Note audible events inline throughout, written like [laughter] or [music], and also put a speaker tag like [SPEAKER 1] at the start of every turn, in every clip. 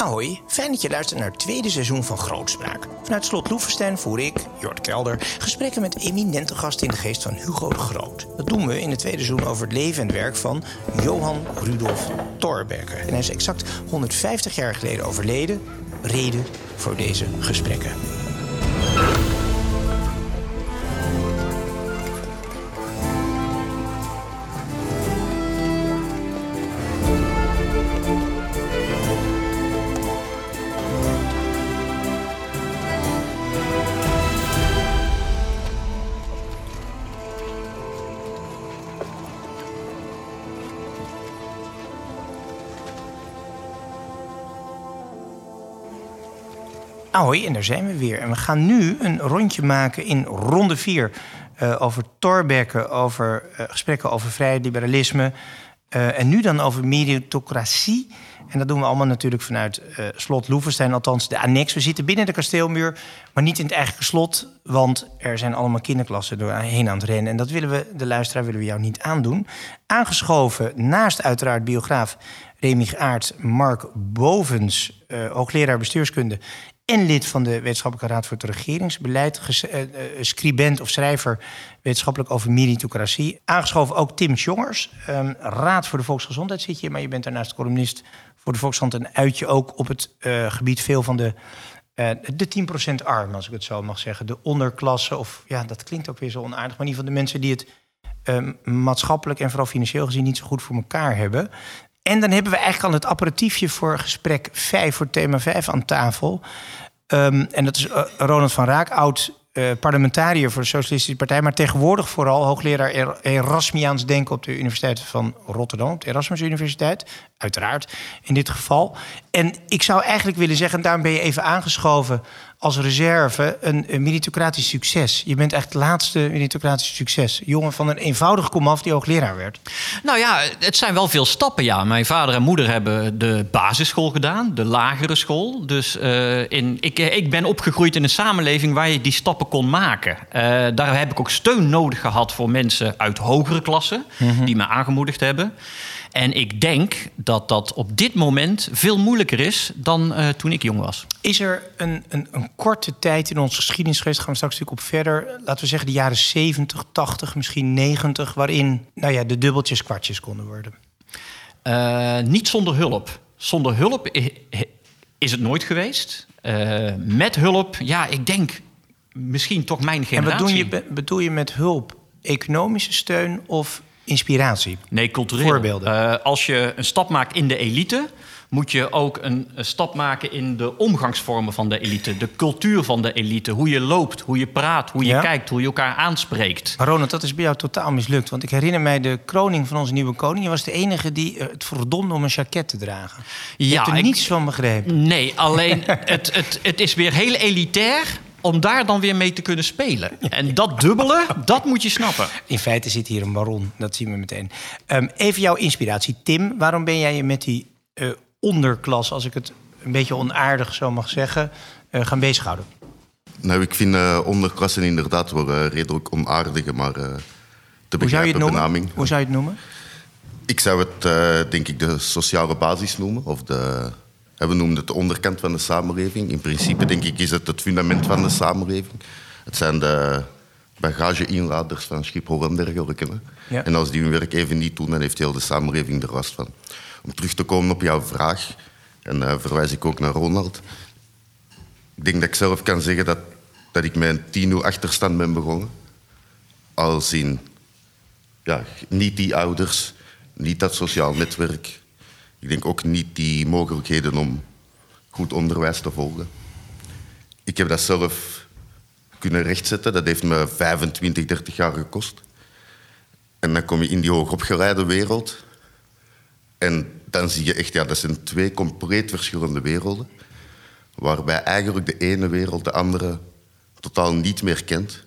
[SPEAKER 1] Ahoy, fijn dat je luistert naar het tweede seizoen van Grootspraak. Vanuit Slot Loevestein voer ik, Jort Kelder, gesprekken met eminente gasten in de geest van Hugo de Groot. Dat doen we in het tweede seizoen over het leven en werk van Johan Rudolf Thorbecke. En hij is exact 150 jaar geleden overleden. Reden voor deze gesprekken. En daar zijn we weer. En we gaan nu een rondje maken in ronde 4 over Thorbecke, over eh, gesprekken over vrij liberalisme. eh, en nu dan over meritocratie. En dat doen we allemaal natuurlijk vanuit eh, slot Loevestein, althans de annex. We zitten binnen de kasteelmuur, maar niet in het eigenlijke slot. Want er zijn allemaal kinderklassen doorheen aan het rennen. En dat willen we, de luisteraar, willen we jou niet aandoen. Aangeschoven, naast uiteraard biograaf Remy Aert, Mark Bovens, eh, hoogleraar bestuurskunde en lid van de Wetenschappelijke Raad voor het Regeringsbeleid, eh, scribent of schrijver wetenschappelijk over meritocratie. Aangeschoven ook Tim Jongers, ehm, Raad voor de Volksgezondheid zit je, maar je bent daarnaast columnist voor de Volkskrant en uit je ook op het eh, gebied veel van de, de 10% arm, als ik het zo mag zeggen. De onderklasse, of ja, dat klinkt ook weer zo onaardig, maar in ieder geval de mensen die het eh, maatschappelijk en vooral financieel gezien niet zo goed voor elkaar hebben. En dan hebben we eigenlijk al het apparatiefje voor gesprek 5, voor thema 5 aan tafel. Ehm, en dat is eh, Ronald van Raak, oud eh, parlementariër voor de Socialistische Partij, maar tegenwoordig vooral hoogleraar Er- Erasmiaans denken op de Universiteit van Rotterdam, op de Erasmus Universiteit, uiteraard in dit geval. En ik zou eigenlijk willen zeggen, en daarom ben je even aangeschoven als reserve, een, een meritocratisch succes. Je bent echt het laatste meritocratisch succes. Jongen van een eenvoudig komaf die hoogleraar werd.
[SPEAKER 2] Nou ja, het zijn wel veel stappen, ja. Mijn vader en moeder hebben de basisschool gedaan, de lagere school. Dus eh, in, ik, ik ben opgegroeid in een samenleving waar je die stappen kon maken. Eh, daar heb ik ook steun nodig gehad voor mensen uit hogere klassen... die me aangemoedigd hebben. En ik denk dat dat op dit moment veel moeilijker is dan eh, toen ik jong was.
[SPEAKER 1] Is er een, een, een korte tijd in onze geschiedenis geweest, gaan we straks natuurlijk op verder, laten we zeggen de jaren 70, 80, misschien 90, waarin nou ja, de dubbeltjes kwartjes konden worden?
[SPEAKER 2] Eh, niet zonder hulp. Zonder hulp is het nooit geweest. Eh, met hulp, ja, ik denk misschien toch mijn
[SPEAKER 1] En
[SPEAKER 2] generatie.
[SPEAKER 1] wat doen je, be- bedoel je met hulp? Economische steun of inspiratie?
[SPEAKER 2] Nee, cultureel.
[SPEAKER 1] Voorbeelden.
[SPEAKER 2] Eh, als je een stap maakt in de elite, moet je ook een, een stap maken in de omgangsvormen van de elite. De cultuur van de elite. Hoe je loopt, hoe je praat, hoe je
[SPEAKER 1] Ja.
[SPEAKER 2] kijkt, hoe je elkaar aanspreekt.
[SPEAKER 1] Maar Ronald, dat is bij jou totaal mislukt. Want ik herinner mij de kroning van onze nieuwe koning. Je was de enige die eh, het verdomde om een jacket te dragen. Je
[SPEAKER 2] Ja,
[SPEAKER 1] hebt er
[SPEAKER 2] ik-
[SPEAKER 1] niets van begrepen.
[SPEAKER 2] Nee, alleen [laughs] het, het, het is weer heel elitair om daar dan weer mee te kunnen spelen. En dat dubbele, dat moet je snappen.
[SPEAKER 1] In feite zit hier een baron, dat zien we meteen. Ehm, even jouw inspiratie. Tim, waarom ben jij je met die eh, onderklas, als ik het een beetje onaardig zo mag zeggen, eh, gaan bezighouden?
[SPEAKER 3] Nou, ik vind eh, onderklassen inderdaad wel eh, redelijk onaardige, maar eh te
[SPEAKER 1] Hoe zou je het
[SPEAKER 3] begrijpen
[SPEAKER 1] noemen?
[SPEAKER 3] benaming.
[SPEAKER 1] Hoe zou je het noemen?
[SPEAKER 3] Ik zou het, eh, denk ik, de sociale basis noemen. Of de, we noemen het de onderkant van de samenleving. In principe, denk ik, is het het fundament van de samenleving. Het zijn de bagage-inladers van Schiphol en dergelijke.
[SPEAKER 1] Ja.
[SPEAKER 3] En als die hun werk even niet doen, dan heeft heel de samenleving er last van. Om terug te komen op jouw vraag, en eh, verwijs ik ook naar Ronald. Ik denk dat ik zelf kan zeggen dat, dat ik met een 10-0 achterstand ben begonnen. Als in ja, niet die ouders, niet dat sociaal netwerk. Ik denk ook niet die mogelijkheden om goed onderwijs te volgen. Ik heb dat zelf kunnen rechtzetten. Dat heeft me 25, 30 jaar gekost. En dan kom je in die hoogopgeleide wereld. En dan zie je echt, ja, dat zijn twee compleet verschillende werelden. Waarbij eigenlijk de ene wereld de andere totaal niet meer kent,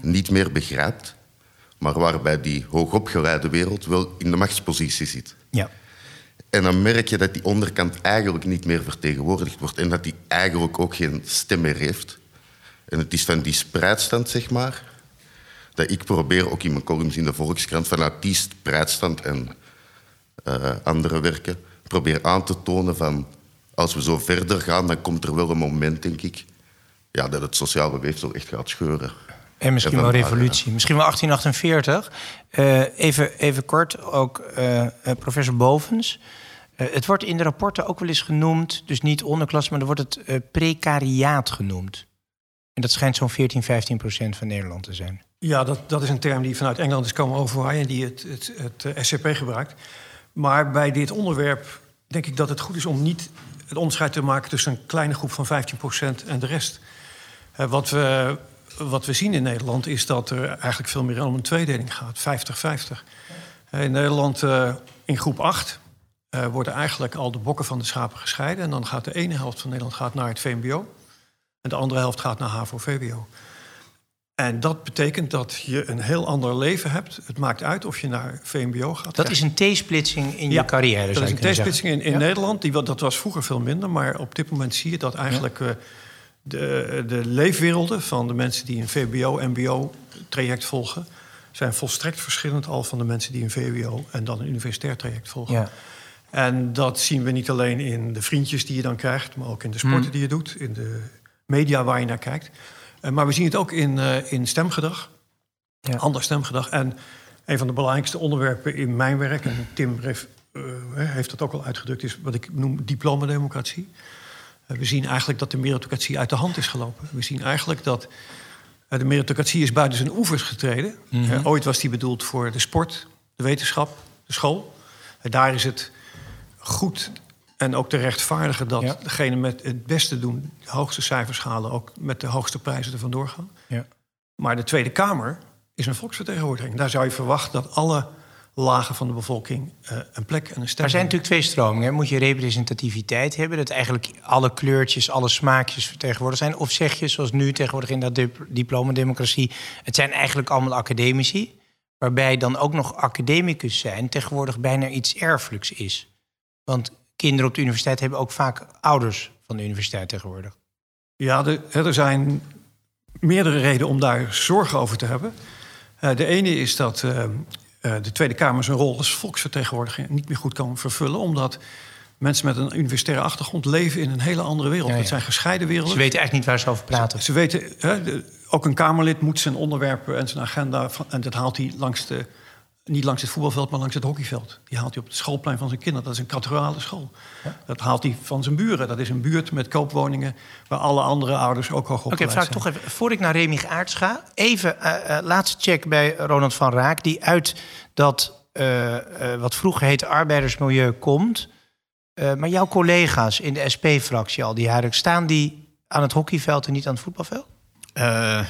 [SPEAKER 3] niet meer begrijpt. Maar waarbij die hoogopgeleide wereld wel in de machtspositie zit.
[SPEAKER 1] Ja.
[SPEAKER 3] En dan merk je dat die onderkant eigenlijk niet meer vertegenwoordigd wordt. En dat die eigenlijk ook geen stem meer heeft. En het is van die spreidstand, zeg maar, dat ik probeer, ook in mijn columns in de Volkskrant, vanuit die spreidstand en eh, andere werken, probeer aan te tonen van als we zo verder gaan, dan komt er wel een moment, denk ik, ja, dat het sociale weefsel echt gaat scheuren.
[SPEAKER 1] En misschien
[SPEAKER 3] En
[SPEAKER 1] wel revolutie. Misschien wel 1848. Eh, even, even kort, ook eh, eh, professor Bovens. Het wordt in de rapporten ook wel eens genoemd, dus niet onderklas, maar dan wordt het precariaat genoemd. En dat schijnt zo'n 14, 15 procent van Nederland te zijn.
[SPEAKER 4] Ja, dat, dat is een term die vanuit Engeland is komen overwaaien... en die het, het, het SCP gebruikt. Maar bij dit onderwerp denk ik dat het goed is om niet het onderscheid te maken... tussen een kleine groep van 15% en de rest. Wat, we, wat we zien in Nederland is dat er eigenlijk veel meer om een tweedeling gaat. 50-50. Eh, in Nederland, eh, in groep 8, eh, worden eigenlijk al de bokken van de schapen gescheiden. En dan gaat de ene helft van Nederland gaat naar het VMBO... en de andere helft gaat naar HAVO-VWO. En dat betekent dat je een heel ander leven hebt. Het maakt uit of je naar VMBO gaat.
[SPEAKER 1] Dat is een T-splitsing in je carrière.
[SPEAKER 4] Dat is een T-splitsing in,
[SPEAKER 1] zeggen.
[SPEAKER 4] in
[SPEAKER 1] Ja.
[SPEAKER 4] Nederland. Die, dat was vroeger veel minder. Maar op dit moment zie je dat eigenlijk de, de leefwerelden van de mensen die een VBO-MBO-traject volgen. zijn volstrekt verschillend al van de mensen die een VWO en dan een universitair traject volgen.
[SPEAKER 1] Ja.
[SPEAKER 4] En dat zien we niet alleen in de vriendjes die je dan krijgt, maar ook in de sporten
[SPEAKER 1] Hmm.
[SPEAKER 4] die je doet, in de media waar je naar kijkt. Eh, maar we zien het ook in, eh, in stemgedrag,
[SPEAKER 1] Ja.
[SPEAKER 4] ander stemgedrag. En een van de belangrijkste onderwerpen in mijn werk, en Tim heeft, eh, heeft dat ook al uitgedrukt, is wat ik noem diplomademocratie. Eh, we zien eigenlijk dat de meritocratie uit de hand is gelopen. We zien eigenlijk dat eh, de meritocratie is buiten zijn oevers getreden.
[SPEAKER 1] Mhm.
[SPEAKER 4] Eh, ooit was die bedoeld voor de sport, de wetenschap, de school. Daar is het goed en ook te rechtvaardigen dat
[SPEAKER 1] Ja.
[SPEAKER 4] degene met het beste doen, de hoogste cijfers halen, ook met de hoogste prijzen ervan doorgaan.
[SPEAKER 1] Ja.
[SPEAKER 4] Maar de Tweede Kamer is een volksvertegenwoordiging. Daar zou je verwachten dat alle lagen van de bevolking eh, een plek en een stem
[SPEAKER 1] Er zijn natuurlijk twee stromingen. hè. Moet je representativiteit hebben, dat eigenlijk alle kleurtjes, alle smaakjes vertegenwoordigd zijn? Of zeg je, zoals nu tegenwoordig in dat dip- diploma-democratie, het zijn eigenlijk allemaal academici, waarbij dan ook nog academicus zijn tegenwoordig bijna iets erfelijks is? Want kinderen op de universiteit hebben ook vaak ouders van de universiteit tegenwoordig.
[SPEAKER 4] Ja, de, er zijn meerdere redenen om daar zorgen over te hebben. Eh, de ene is dat eh, eh, de Tweede Kamer zijn rol als volksvertegenwoordiger niet meer goed kan vervullen, omdat mensen met een universitaire achtergrond leven in een hele andere wereld.
[SPEAKER 1] Ja, ja.
[SPEAKER 4] Het zijn gescheiden werelden.
[SPEAKER 1] Ze weten eigenlijk niet waar ze over praten.
[SPEAKER 4] Ze weten, hè, de- ook een Kamerlid moet zijn onderwerpen en zijn agenda... Van, en dat haalt hij langs de, niet langs het voetbalveld, maar langs het hockeyveld. Die haalt hij op het schoolplein van zijn kinderen. Dat is een categorale school. Dat haalt hij van zijn buren. Dat is een buurt met koopwoningen... waar alle andere ouders ook hoog
[SPEAKER 1] Oké,
[SPEAKER 4] opgeleid
[SPEAKER 1] vraag
[SPEAKER 4] zijn.
[SPEAKER 1] toch even, voor ik naar Remy Aerts ga, even eh, eh, laatste check bij Ronald van Raak, die uit dat eh, eh, wat vroeger heette arbeidersmilieu komt. Eh, maar jouw collega's in de SP-fractie al die jaren, staan die aan het hockeyveld en niet aan het voetbalveld?
[SPEAKER 2] Eh,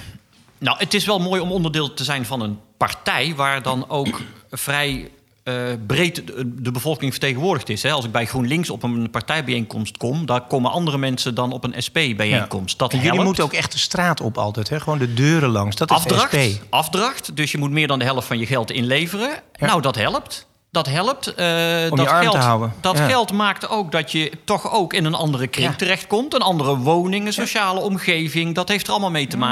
[SPEAKER 2] nou, het is wel mooi om onderdeel te zijn van een partij waar dan ook vrij eh, breed de, bevolking vertegenwoordigd is. Hè. Als ik bij GroenLinks op een partijbijeenkomst kom, daar komen andere mensen dan op een SP-bijeenkomst.
[SPEAKER 1] En jullie
[SPEAKER 2] helpt.
[SPEAKER 1] moeten ook echt de straat op altijd, hè? gewoon de deuren langs. Dat is
[SPEAKER 2] afdracht,
[SPEAKER 1] SP.
[SPEAKER 2] afdracht, dus je moet meer dan de helft van je geld inleveren. Nou, dat helpt. Dat helpt. eh,
[SPEAKER 1] Om
[SPEAKER 2] dat
[SPEAKER 1] je arm
[SPEAKER 2] geld,
[SPEAKER 1] te houden.
[SPEAKER 2] Dat
[SPEAKER 1] Ja.
[SPEAKER 2] geld maakt ook dat je toch ook in een andere kring
[SPEAKER 1] Ja.
[SPEAKER 2] terechtkomt. Een andere woning, een sociale omgeving. Dat heeft er allemaal mee te
[SPEAKER 1] Mm.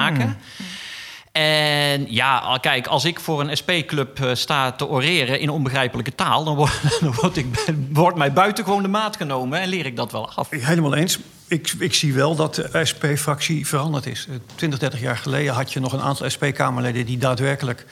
[SPEAKER 2] En ja, kijk, als ik voor een SP-club eh, sta te oreren in onbegrijpelijke taal... dan, word, [laughs] dan word ik, wordt mij buitengewoon de maat genomen en leer ik dat wel af.
[SPEAKER 4] Helemaal eens. Ik, ik zie wel dat de SP-fractie veranderd is. Eh, 20, 30 jaar geleden had je nog een aantal SP-Kamerleden... die daadwerkelijk...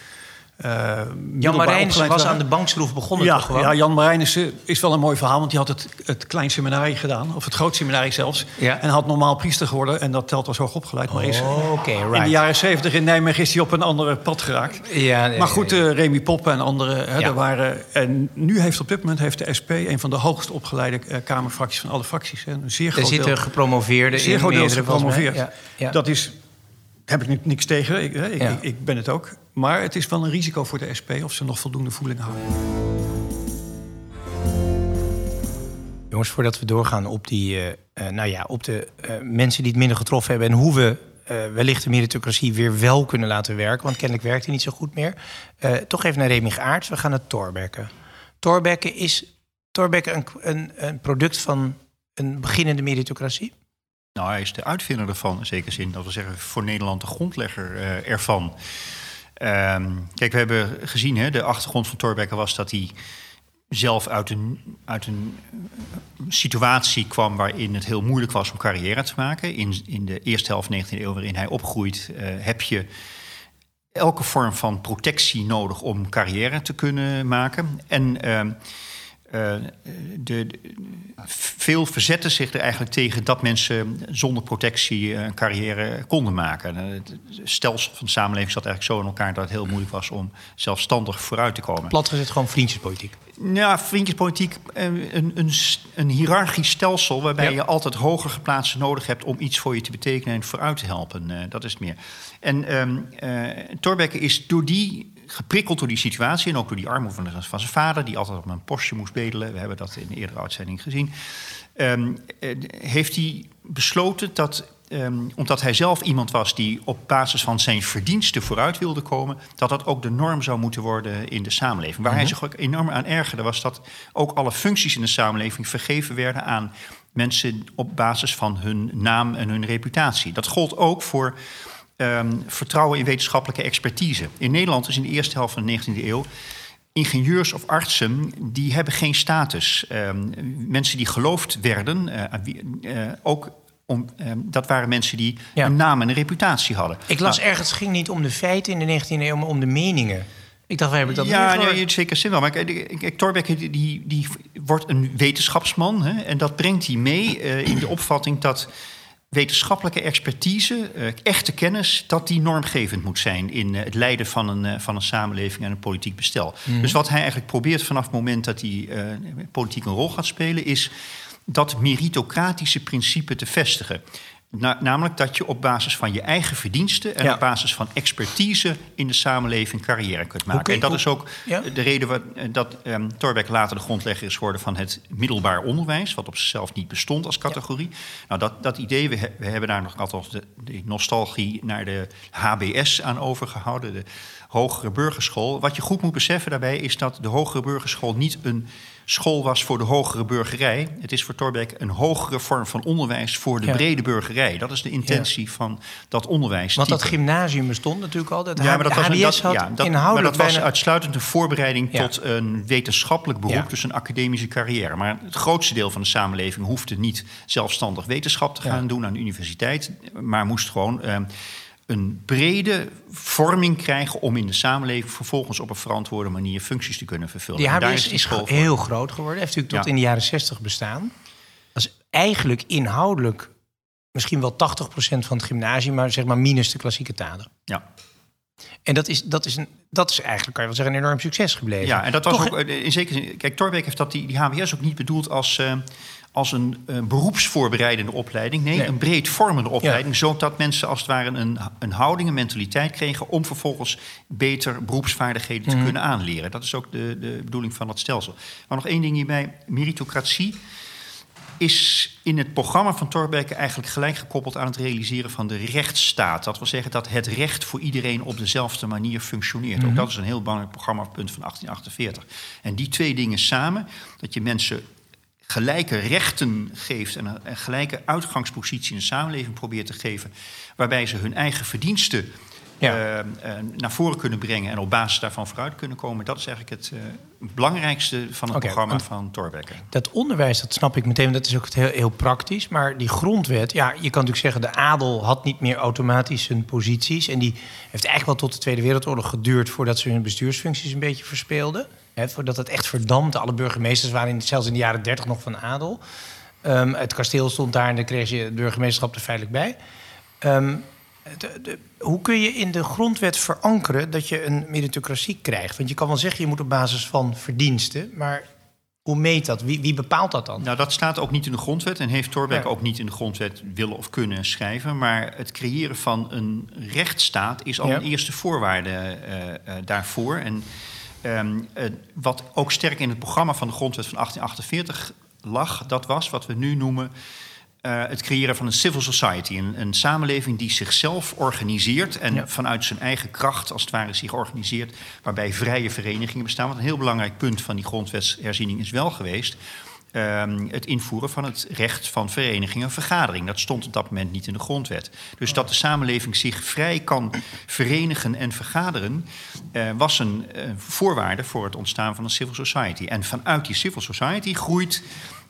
[SPEAKER 4] eh,
[SPEAKER 1] Jan Marijnissen was aan de bankschroef begonnen
[SPEAKER 4] Ja,
[SPEAKER 1] toch
[SPEAKER 4] ja, Jan Marijnissen is wel een mooi verhaal, want die had het, het klein seminarie gedaan, of het groot seminarie zelfs.
[SPEAKER 1] Ja.
[SPEAKER 4] En had normaal priester geworden en dat telt als hoog opgeleid. Maar is,
[SPEAKER 1] Oh,
[SPEAKER 4] in de jaren zeventig in Nijmegen is hij op een andere pad geraakt.
[SPEAKER 1] Ja,
[SPEAKER 4] maar goed, eh, Remy Poppen en anderen, hè, er waren. En nu heeft op dit moment heeft de SP een van de hoogst opgeleide eh, Kamerfracties van alle fracties. Hè, een zeer
[SPEAKER 1] Er
[SPEAKER 4] groot
[SPEAKER 1] zitten
[SPEAKER 4] deel.
[SPEAKER 1] gepromoveerden
[SPEAKER 4] Zeer
[SPEAKER 1] in.
[SPEAKER 4] groot deel gepromoveerd. Dat is, heb ik ni- niks tegen. Ik, ik,
[SPEAKER 1] Ja.
[SPEAKER 4] ik, ben het ook. Maar het is wel een risico voor de SP of ze nog voldoende voeling houden.
[SPEAKER 1] Jongens, voordat we doorgaan op, die, eh, eh, nou ja, op de eh, mensen die het minder getroffen hebben... en hoe we wellicht de meritocratie weer wel kunnen laten werken... want kennelijk werkt die niet zo goed meer. Toch even naar Remy Aerts. We gaan naar Torbekke. Torbekke is Torbekke een, een, een product van een beginnende meritocratie?
[SPEAKER 5] Nou, hij is de uitvinder ervan, in zekere zin. Dat wil zeggen, voor Nederland de grondlegger eh, ervan. Ehm, kijk, we hebben gezien, hè, de achtergrond van Thorbecke was dat hij zelf uit een, uit een situatie kwam waarin het heel moeilijk was om carrière te maken. In, in de eerste helft 19e eeuw waarin hij opgroeit, uh, heb je elke vorm van protectie nodig om carrière te kunnen maken. En uh, uh, de, de, veel verzetten zich er eigenlijk tegen dat mensen zonder protectie een carrière konden maken. Het stelsel van de samenleving zat eigenlijk zo in elkaar dat het heel moeilijk was om zelfstandig vooruit te komen.
[SPEAKER 1] Plat gezet gewoon vriendjespolitiek.
[SPEAKER 5] Ja, vriendjespolitiek, een, een, een hiërarchisch stelsel waarbij ja. je altijd hoger geplaatsten nodig hebt om iets voor je te betekenen en vooruit te helpen. Uh, dat is het meer. En um, uh, Thorbecke is door die geprikkeld door die situatie en ook door die armoede van, van zijn vader, die altijd op een postje moest bedelen. We hebben dat in een eerdere uitzending gezien. Um, heeft hij besloten dat Um, omdat hij zelf iemand was die op basis van zijn verdiensten vooruit wilde komen, dat dat ook de norm zou moeten worden in de samenleving. Waar uh -huh. hij zich ook enorm aan ergerde, was dat ook alle functies in de samenleving vergeven werden aan mensen op basis van hun naam en hun reputatie. Dat gold ook voor um, vertrouwen in wetenschappelijke expertise. In Nederland is in de eerste helft van de 19e eeuw ingenieurs of artsen, die hebben geen status. Um, mensen die geloofd werden, uh, uh, ook om, um, dat waren mensen die ja. een naam en een reputatie hadden.
[SPEAKER 1] Ik las nou, ergens, het ging niet om de feiten in de 19e eeuw, maar om de meningen. Ik dacht, waar heb ik dat
[SPEAKER 5] Ja, nee, zeker zin wel. Maar kijk, Thorbecke die, die, die wordt een wetenschapsman. Hè, en dat brengt hij mee uh, in de opvatting dat wetenschappelijke expertise, uh, echte kennis, dat die normgevend moet zijn in uh, het leiden van een, uh, van een samenleving en een politiek bestel. Mm. Dus wat hij eigenlijk probeert vanaf het moment dat hij politiek een rol gaat spelen, is dat meritocratische principe te vestigen. Na, namelijk dat je op basis van je eigen verdiensten en ja. op basis van expertise in de samenleving carrière kunt maken. Okay, en dat hoe, is ook ja? de reden wat, dat um, Thorbecke later de grondlegger is geworden van het middelbaar onderwijs, wat op zichzelf niet bestond als categorie. Ja. Nou, dat, dat idee, we, we hebben daar nog altijd de, de nostalgie naar de HBS aan overgehouden, de hogere burgerschool. Wat je goed moet beseffen daarbij is dat de hogere burgerschool niet een school was voor de hogere burgerij. Het is voor Thorbecke een hogere vorm van onderwijs voor de ja. brede burgerij. Dat is de intentie ja. van dat onderwijs.
[SPEAKER 1] Want dat gymnasium bestond natuurlijk al. Dat
[SPEAKER 5] ja, maar dat was,
[SPEAKER 1] HBS
[SPEAKER 5] dat, ja, dat, maar dat was uitsluitend een voorbereiding tot een wetenschappelijk beroep, dus een academische carrière. Maar het grootste deel van de samenleving hoefde niet zelfstandig wetenschap te gaan doen aan de universiteit, maar moest gewoon. Uh, een brede vorming krijgen om in de samenleving vervolgens op een verantwoorde manier functies te kunnen vervullen.
[SPEAKER 1] Die HBS is, is heel groot geworden, heeft natuurlijk tot ja. in de jaren 60 bestaan. Dat is eigenlijk inhoudelijk misschien wel 80% van het gymnasium, maar zeg maar minus de klassieke talen.
[SPEAKER 5] Ja.
[SPEAKER 1] En dat is, dat, is een, dat is eigenlijk, kan je wel zeggen, een enorm succes gebleven.
[SPEAKER 5] Ja, en dat was Toch, ook in zekere zin. Kijk, Torbeek heeft dat die, die HBS ook niet bedoeld als. Uh, als een, een, beroepsvoorbereidende opleiding. Nee, nee, een breed vormende opleiding. Ja. Zodat mensen als het ware een, een houding, een mentaliteit kregen... om vervolgens beter beroepsvaardigheden mm. te kunnen aanleren. Dat is ook de, de bedoeling van dat stelsel. Maar nog één ding hierbij. Meritocratie is in het programma van Thorbecke eigenlijk gelijk gekoppeld aan het realiseren van de rechtsstaat. Dat wil zeggen dat het recht voor iedereen op dezelfde manier functioneert. Mm -hmm. Ook dat is een heel belangrijk programmapunt van 1848. En die twee dingen samen, dat je mensen gelijke rechten geeft en een, gelijke uitgangspositie in de samenleving probeert te geven, waarbij ze hun eigen verdiensten ja. uh, uh, naar voren kunnen brengen en op basis daarvan vooruit kunnen komen. Dat is eigenlijk het uh, belangrijkste van het okay, programma van Thorbecke.
[SPEAKER 1] Dat onderwijs, dat snap ik meteen, dat is ook heel, heel, praktisch. Maar die grondwet, ja, je kan natuurlijk zeggen... de adel had niet meer automatisch hun posities. En die heeft eigenlijk wel tot de Tweede Wereldoorlog geduurd... voordat ze hun bestuursfuncties een beetje verspeelden. Voordat het echt verdampte. Alle burgemeesters waren in, zelfs in de jaren dertig nog van adel. Um, het kasteel stond daar en dan kreeg je het burgemeesterschap er feitelijk bij. Um, de, de, hoe kun je in de grondwet verankeren dat je een meritocratie krijgt? Want je kan wel zeggen, je moet op basis van verdiensten, maar hoe meet dat? Wie, wie, bepaalt dat dan?
[SPEAKER 5] Nou, dat staat ook niet in de grondwet en heeft Thorbecke ja. ook niet in de grondwet willen of kunnen schrijven. Maar het creëren van een rechtsstaat is al ja. een eerste voorwaarde uh, uh, daarvoor. En um, uh, wat ook sterk in het programma van de grondwet van 1848 lag, dat was wat we nu noemen uh, het creëren van een civil society. Een, een samenleving die zichzelf organiseert en ja. vanuit zijn eigen kracht, als het ware, zich organiseert. Waarbij vrije verenigingen bestaan. Wat een heel belangrijk punt van die grondwetsherziening is wel geweest. ehm, het invoeren van het recht van vereniging en vergadering. Dat stond op dat moment niet in de grondwet. Dus dat de samenleving zich vrij kan verenigen en vergaderen, eh, was een eh, voorwaarde voor het ontstaan van een civil society. En vanuit die civil society groeit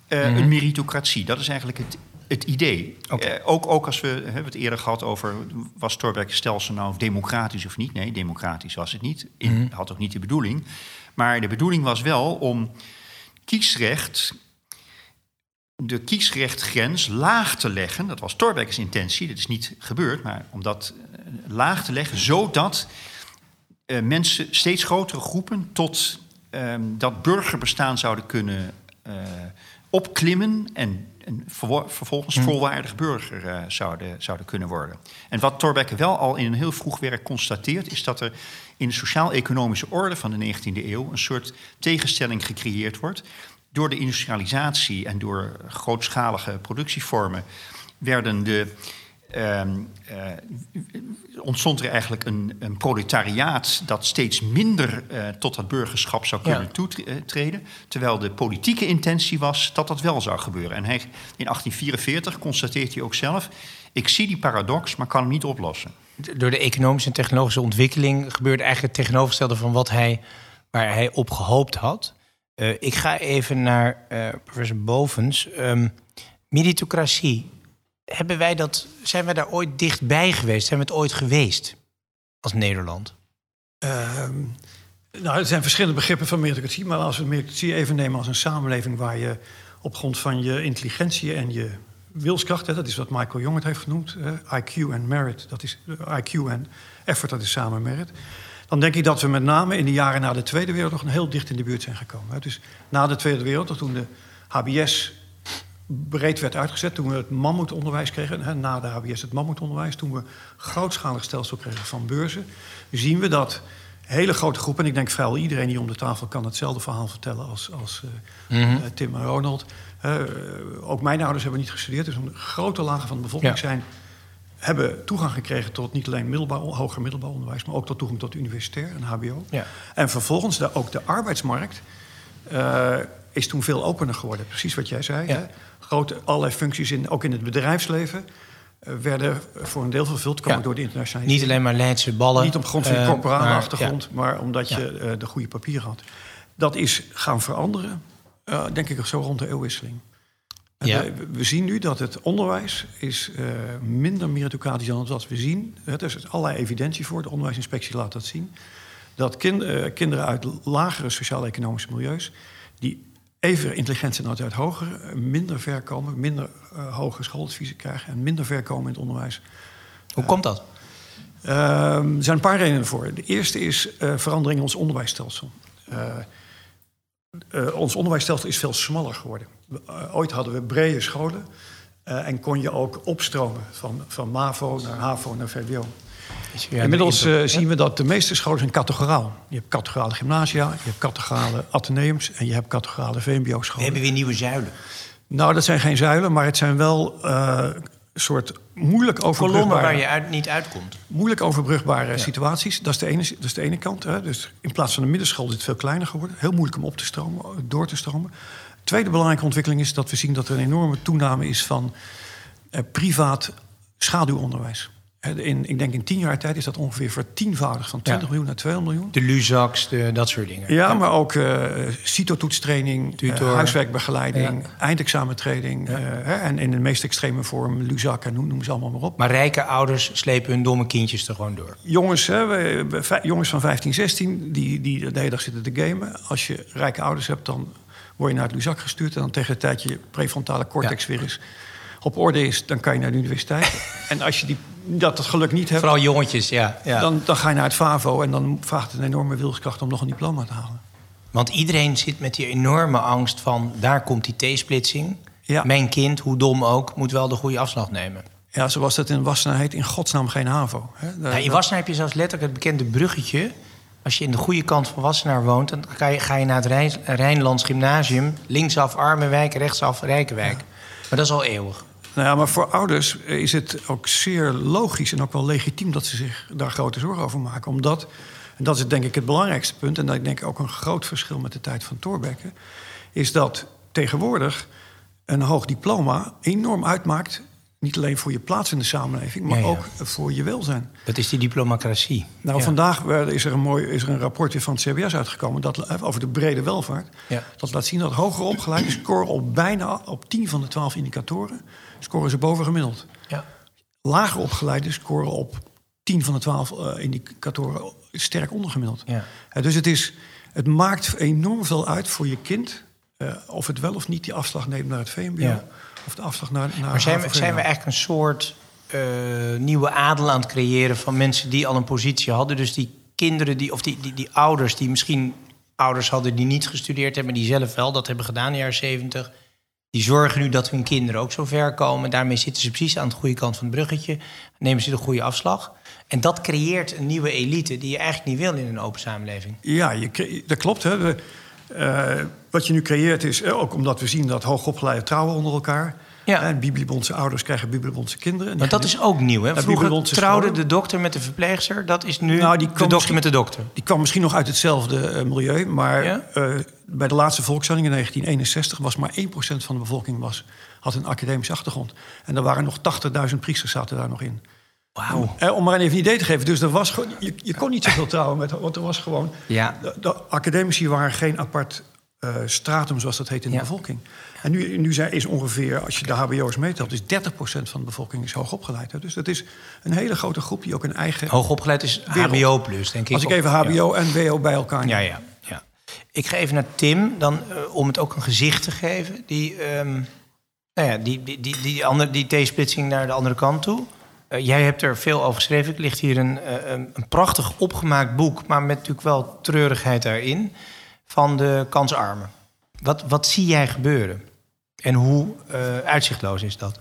[SPEAKER 5] eh, een meritocratie. Dat is eigenlijk het het idee. Eh, ook, ook als we hebben het eerder gehad over was Thorbecke stelsel nou democratisch of niet? Nee, democratisch was het niet. In, Had ook niet de bedoeling. Maar de bedoeling was wel om kiesrecht, de kiesrechtgrens laag te leggen. Dat was Thorbecke's intentie. Dat is niet gebeurd, maar om dat eh, laag te leggen, zodat eh, mensen, steeds grotere groepen, tot ehm, dat burgerbestaan zouden kunnen opklimmen en, en verwo- vervolgens volwaardig burger eh, zouden, zouden kunnen worden. En wat Thorbecke wel al in een heel vroeg werk constateert, is dat er in de sociaal-economische orde van de 19e eeuw een soort tegenstelling gecreëerd wordt. Door de industrialisatie en door grootschalige productievormen werden de ehm, eh, ontstond er eigenlijk een, een proletariaat dat steeds minder eh, tot het burgerschap zou kunnen
[SPEAKER 1] Ja.
[SPEAKER 5] toetreden. Terwijl de politieke intentie was dat dat wel zou gebeuren. En hij, in 1844 constateert hij ook zelf: ik zie die paradox, maar kan hem niet oplossen.
[SPEAKER 1] Door de economische en technologische ontwikkeling gebeurt eigenlijk het tegenovergestelde van wat hij, waar hij op gehoopt had. Eh, ik ga even naar eh, professor Bovens. Ehm meritocratie. Hebben wij dat, zijn wij daar ooit dichtbij geweest? Zijn we het ooit geweest als Nederland?
[SPEAKER 4] Ehm, nou, er zijn verschillende begrippen van meritocratie. Maar als we meritocratie even nemen als een samenleving waar je op grond van je intelligentie en je wilskracht, hè, dat is wat Michael Jong het heeft genoemd, IQ en merit, dat is eh, IQ en effort, dat is samen merit. Dan denk ik dat we met name in de jaren na de Tweede Wereldoorlog heel dicht in de buurt zijn gekomen. hè. Dus na de Tweede Wereldoorlog, toen de HBS breed werd uitgezet, toen we het mammoetonderwijs kregen, hè, na de HBS het mammoetonderwijs, toen we grootschalig stelsel kregen van beurzen, zien we dat hele grote groepen, en ik denk vrijwel iedereen hier om de tafel kan hetzelfde verhaal vertellen als, als eh, eh, Tim en Ronald. Eh, ook mijn ouders hebben niet gestudeerd, dus een grote lagen van de bevolking
[SPEAKER 1] Ja.
[SPEAKER 4] zijn, hebben toegang gekregen tot niet alleen middelbaar, hoger middelbaar onderwijs, maar ook tot toegang tot universitair en HBO.
[SPEAKER 1] Ja.
[SPEAKER 4] En vervolgens de, ook de arbeidsmarkt is toen veel opener geworden. Precies wat jij zei.
[SPEAKER 1] Ja.
[SPEAKER 4] Hè? Grote, allerlei functies, in, ook in het bedrijfsleven, eh, werden voor een deel vervuld.
[SPEAKER 1] Ja.
[SPEAKER 4] ook door de internationalisering.
[SPEAKER 1] Niet alleen maar Leidse ballen.
[SPEAKER 4] Niet op grond van je
[SPEAKER 1] eh,
[SPEAKER 4] corporale
[SPEAKER 1] maar-
[SPEAKER 4] achtergrond, maar omdat je eh, de goede papieren had. Dat is gaan veranderen, denk ik zo rond de eeuwwisseling. We, we zien nu dat het onderwijs is minder meritocratisch dan het was. We zien, er is allerlei evidentie voor, de onderwijsinspectie laat dat zien... dat kin- eh, kinderen uit lagere sociaal-economische milieus... die even intelligent zijn als uit hogere, eh, minder ver komen... minder eh, hoge schooladviezen krijgen en minder ver komen in het onderwijs...
[SPEAKER 1] Hoe komt dat?
[SPEAKER 4] Ehm, er zijn een paar redenen voor. De eerste is eh, verandering in ons onderwijsstelsel. Ons onderwijsstelsel is veel smaller geworden. Ooit hadden we brede scholen en kon je ook opstromen van, van MAVO naar HAVO naar VWO. Inmiddels
[SPEAKER 1] de-
[SPEAKER 4] eh, zien we dat de meeste scholen zijn categoraal. Je hebt categorale gymnasia, je hebt categorale ateneums en je hebt categorale
[SPEAKER 1] We
[SPEAKER 4] VMBO-scholen.
[SPEAKER 1] hebben weer nieuwe zuilen.
[SPEAKER 4] Nou, dat zijn geen zuilen, maar het zijn wel eh, soort moeilijk
[SPEAKER 1] Kolommen
[SPEAKER 4] overbrugbare...
[SPEAKER 1] waar je uit, niet uitkomt.
[SPEAKER 4] moeilijk overbrugbare situaties. Dat is, de ene, dat is de ene kant. Hè. Dus in plaats van de middenschool is het veel kleiner geworden. Heel moeilijk om op te stromen, door te stromen. Tweede belangrijke ontwikkeling is dat we zien dat er een enorme toename is van eh, privaat schaduwonderwijs. Hè, In, ik denk in tien jaar tijd is dat ongeveer vertienvoudigd van 20
[SPEAKER 1] Ja.
[SPEAKER 4] miljoen naar 200 miljoen.
[SPEAKER 1] De Luzaks, de, dat soort dingen.
[SPEAKER 4] Ja, maar ook eh CITO-toetstraining, eh, huiswerkbegeleiding, eindexamentraining. eh, en in de meest extreme vorm Luzak en noem, noem ze allemaal maar op.
[SPEAKER 1] Maar rijke ouders slepen hun domme kindjes er gewoon door.
[SPEAKER 4] jongens, hè, we- we- vij- jongens van 15, 16, die, die de hele dag zitten te gamen. Als je rijke ouders hebt, dan word je naar het Luzak gestuurd. En dan tegen de tijd je prefrontale cortex weer is op orde is, dan kan je naar de universiteit. [laughs] en als je die, dat het geluk niet hebt,
[SPEAKER 1] Vooral jongetjes, ja. ja.
[SPEAKER 4] dan, dan ga je naar het FAVO. En dan vraagt het een enorme wilskracht om nog een diploma te halen.
[SPEAKER 1] Want iedereen zit met die enorme angst van... daar komt die T-splitsing.
[SPEAKER 4] Ja.
[SPEAKER 1] Mijn kind, hoe dom ook, moet wel de goede afslag nemen.
[SPEAKER 4] Ja, zoals dat in Wassenaar heet, in godsnaam geen HAVO. Hè. Daar-
[SPEAKER 1] Nou, in Wassenaar heb je zelfs letterlijk het bekende bruggetje. Als je in de goede kant van Wassenaar woont... dan ga je, ga je naar het Rijn, Rijnlands Gymnasium. Linksaf Armenwijk, rechtsaf Rijkenwijk. Maar dat is al eeuwig.
[SPEAKER 4] Nou ja, maar voor ouders is het ook zeer logisch en ook wel legitiem dat ze zich daar grote zorgen over maken. Omdat, en dat is denk ik het belangrijkste punt, en dat ik denk ook een groot verschil met de tijd van Thorbecke, is dat tegenwoordig een hoog diploma enorm uitmaakt. Niet alleen voor je plaats in de samenleving, maar
[SPEAKER 1] Ja, ja.
[SPEAKER 4] ook voor je welzijn.
[SPEAKER 1] Dat is die diplomacratie.
[SPEAKER 4] Nou,
[SPEAKER 1] Ja.
[SPEAKER 4] vandaag is er een mooi is er een rapport weer van het CBS uitgekomen dat, over de brede welvaart.
[SPEAKER 1] Ja.
[SPEAKER 4] Dat laat zien dat hoger opgeleiden scoren op bijna op 10 van de 12 indicatoren. Scoren ze boven gemiddeld.
[SPEAKER 1] Ja.
[SPEAKER 4] Lager opgeleiden scoren op 10 van de 12 eh, indicatoren sterk ondergemiddeld.
[SPEAKER 1] Ja.
[SPEAKER 4] Dus het, is, het maakt enorm veel uit voor je kind. eh, of het wel of niet die afslag neemt naar het VMBO. Of de afslag naar, naar
[SPEAKER 1] Maar zijn we, zijn we eigenlijk een soort eh, nieuwe adel aan het creëren van mensen die al een positie hadden? Dus die kinderen, die, of die, die, die ouders die misschien ouders hadden die niet gestudeerd hebben, die zelf wel dat hebben gedaan in de jaren zeventig. Die zorgen nu dat hun kinderen ook zo ver komen. Daarmee zitten ze precies aan de goede kant van het bruggetje. Nemen ze de goede afslag. En dat creëert een nieuwe elite die je eigenlijk niet wil in een open samenleving.
[SPEAKER 4] Ja, je, dat klopt. Hè. De, eh, wat je nu creëert is, eh, ook omdat we zien dat hoogopgeleiden trouwen onder elkaar.
[SPEAKER 1] Ja.
[SPEAKER 4] En Biblebondse ouders krijgen Biblebondse kinderen. En
[SPEAKER 1] Want dat is ook nieuw. Hè? Vroeger
[SPEAKER 4] Bibelbondse
[SPEAKER 1] trouwde de dokter met de verpleegster. Dat is nu
[SPEAKER 4] Nou, die
[SPEAKER 1] de dokter met de dokter.
[SPEAKER 4] Die kwam misschien nog uit hetzelfde eh, milieu. Maar
[SPEAKER 1] Ja?
[SPEAKER 4] eh, bij de laatste volksstelling in 1961 was maar 1% van de bevolking was, had een academische achtergrond. En er waren nog 80.000 priesters zaten daar nog in.
[SPEAKER 1] Wauw.
[SPEAKER 4] Eh, om maar even een idee te geven. Dus er was gewoon, je, je kon niet zoveel trouwen met, want er was gewoon.
[SPEAKER 1] Ja.
[SPEAKER 4] De, de academici waren geen apart eh, stratum, zoals dat heet in de
[SPEAKER 1] Ja.
[SPEAKER 4] bevolking. En nu, nu zijn, is ongeveer, als je de HBO's meetelt, is 30% van de bevolking is hoogopgeleid. Hè. Dus dat is een hele grote groep die ook een eigen.
[SPEAKER 1] Hoogopgeleid is
[SPEAKER 4] Wereld.
[SPEAKER 1] HBO plus, denk ik.
[SPEAKER 4] als ik even HBO en WO bij elkaar neem.
[SPEAKER 1] Ja, ja, ja. Ik ga even naar Tim, dan, eh, om het ook een gezicht te geven. Die, ehm, nou ja, die, die, die, die, andere, die T-splitsing naar de andere kant toe. Eh, jij hebt er veel over geschreven. Er ligt hier een, een, een prachtig opgemaakt boek, maar met natuurlijk wel treurigheid daarin, van de kansarmen. Wat, wat zie jij gebeuren? En hoe eh, uitzichtloos is dat?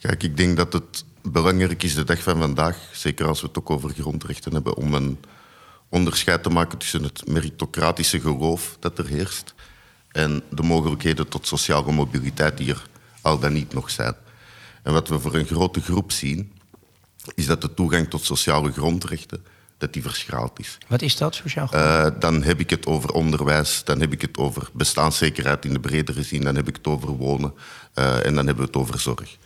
[SPEAKER 3] Kijk, ik denk dat het belangrijk is de dag van vandaag, zeker als we het ook over grondrechten hebben, om een onderscheid te maken tussen het meritocratische geloof dat er heerst en de mogelijkheden tot sociale mobiliteit die er al dan niet nog zijn. En wat we voor een grote groep zien, is dat de toegang tot sociale grondrechten dat die verschraald is.
[SPEAKER 1] Wat is dat, sociaal?
[SPEAKER 3] Eh, dan heb ik het over onderwijs, dan heb ik het over bestaanszekerheid in de bredere zin, dan heb ik het over wonen eh, en dan hebben we het over zorg.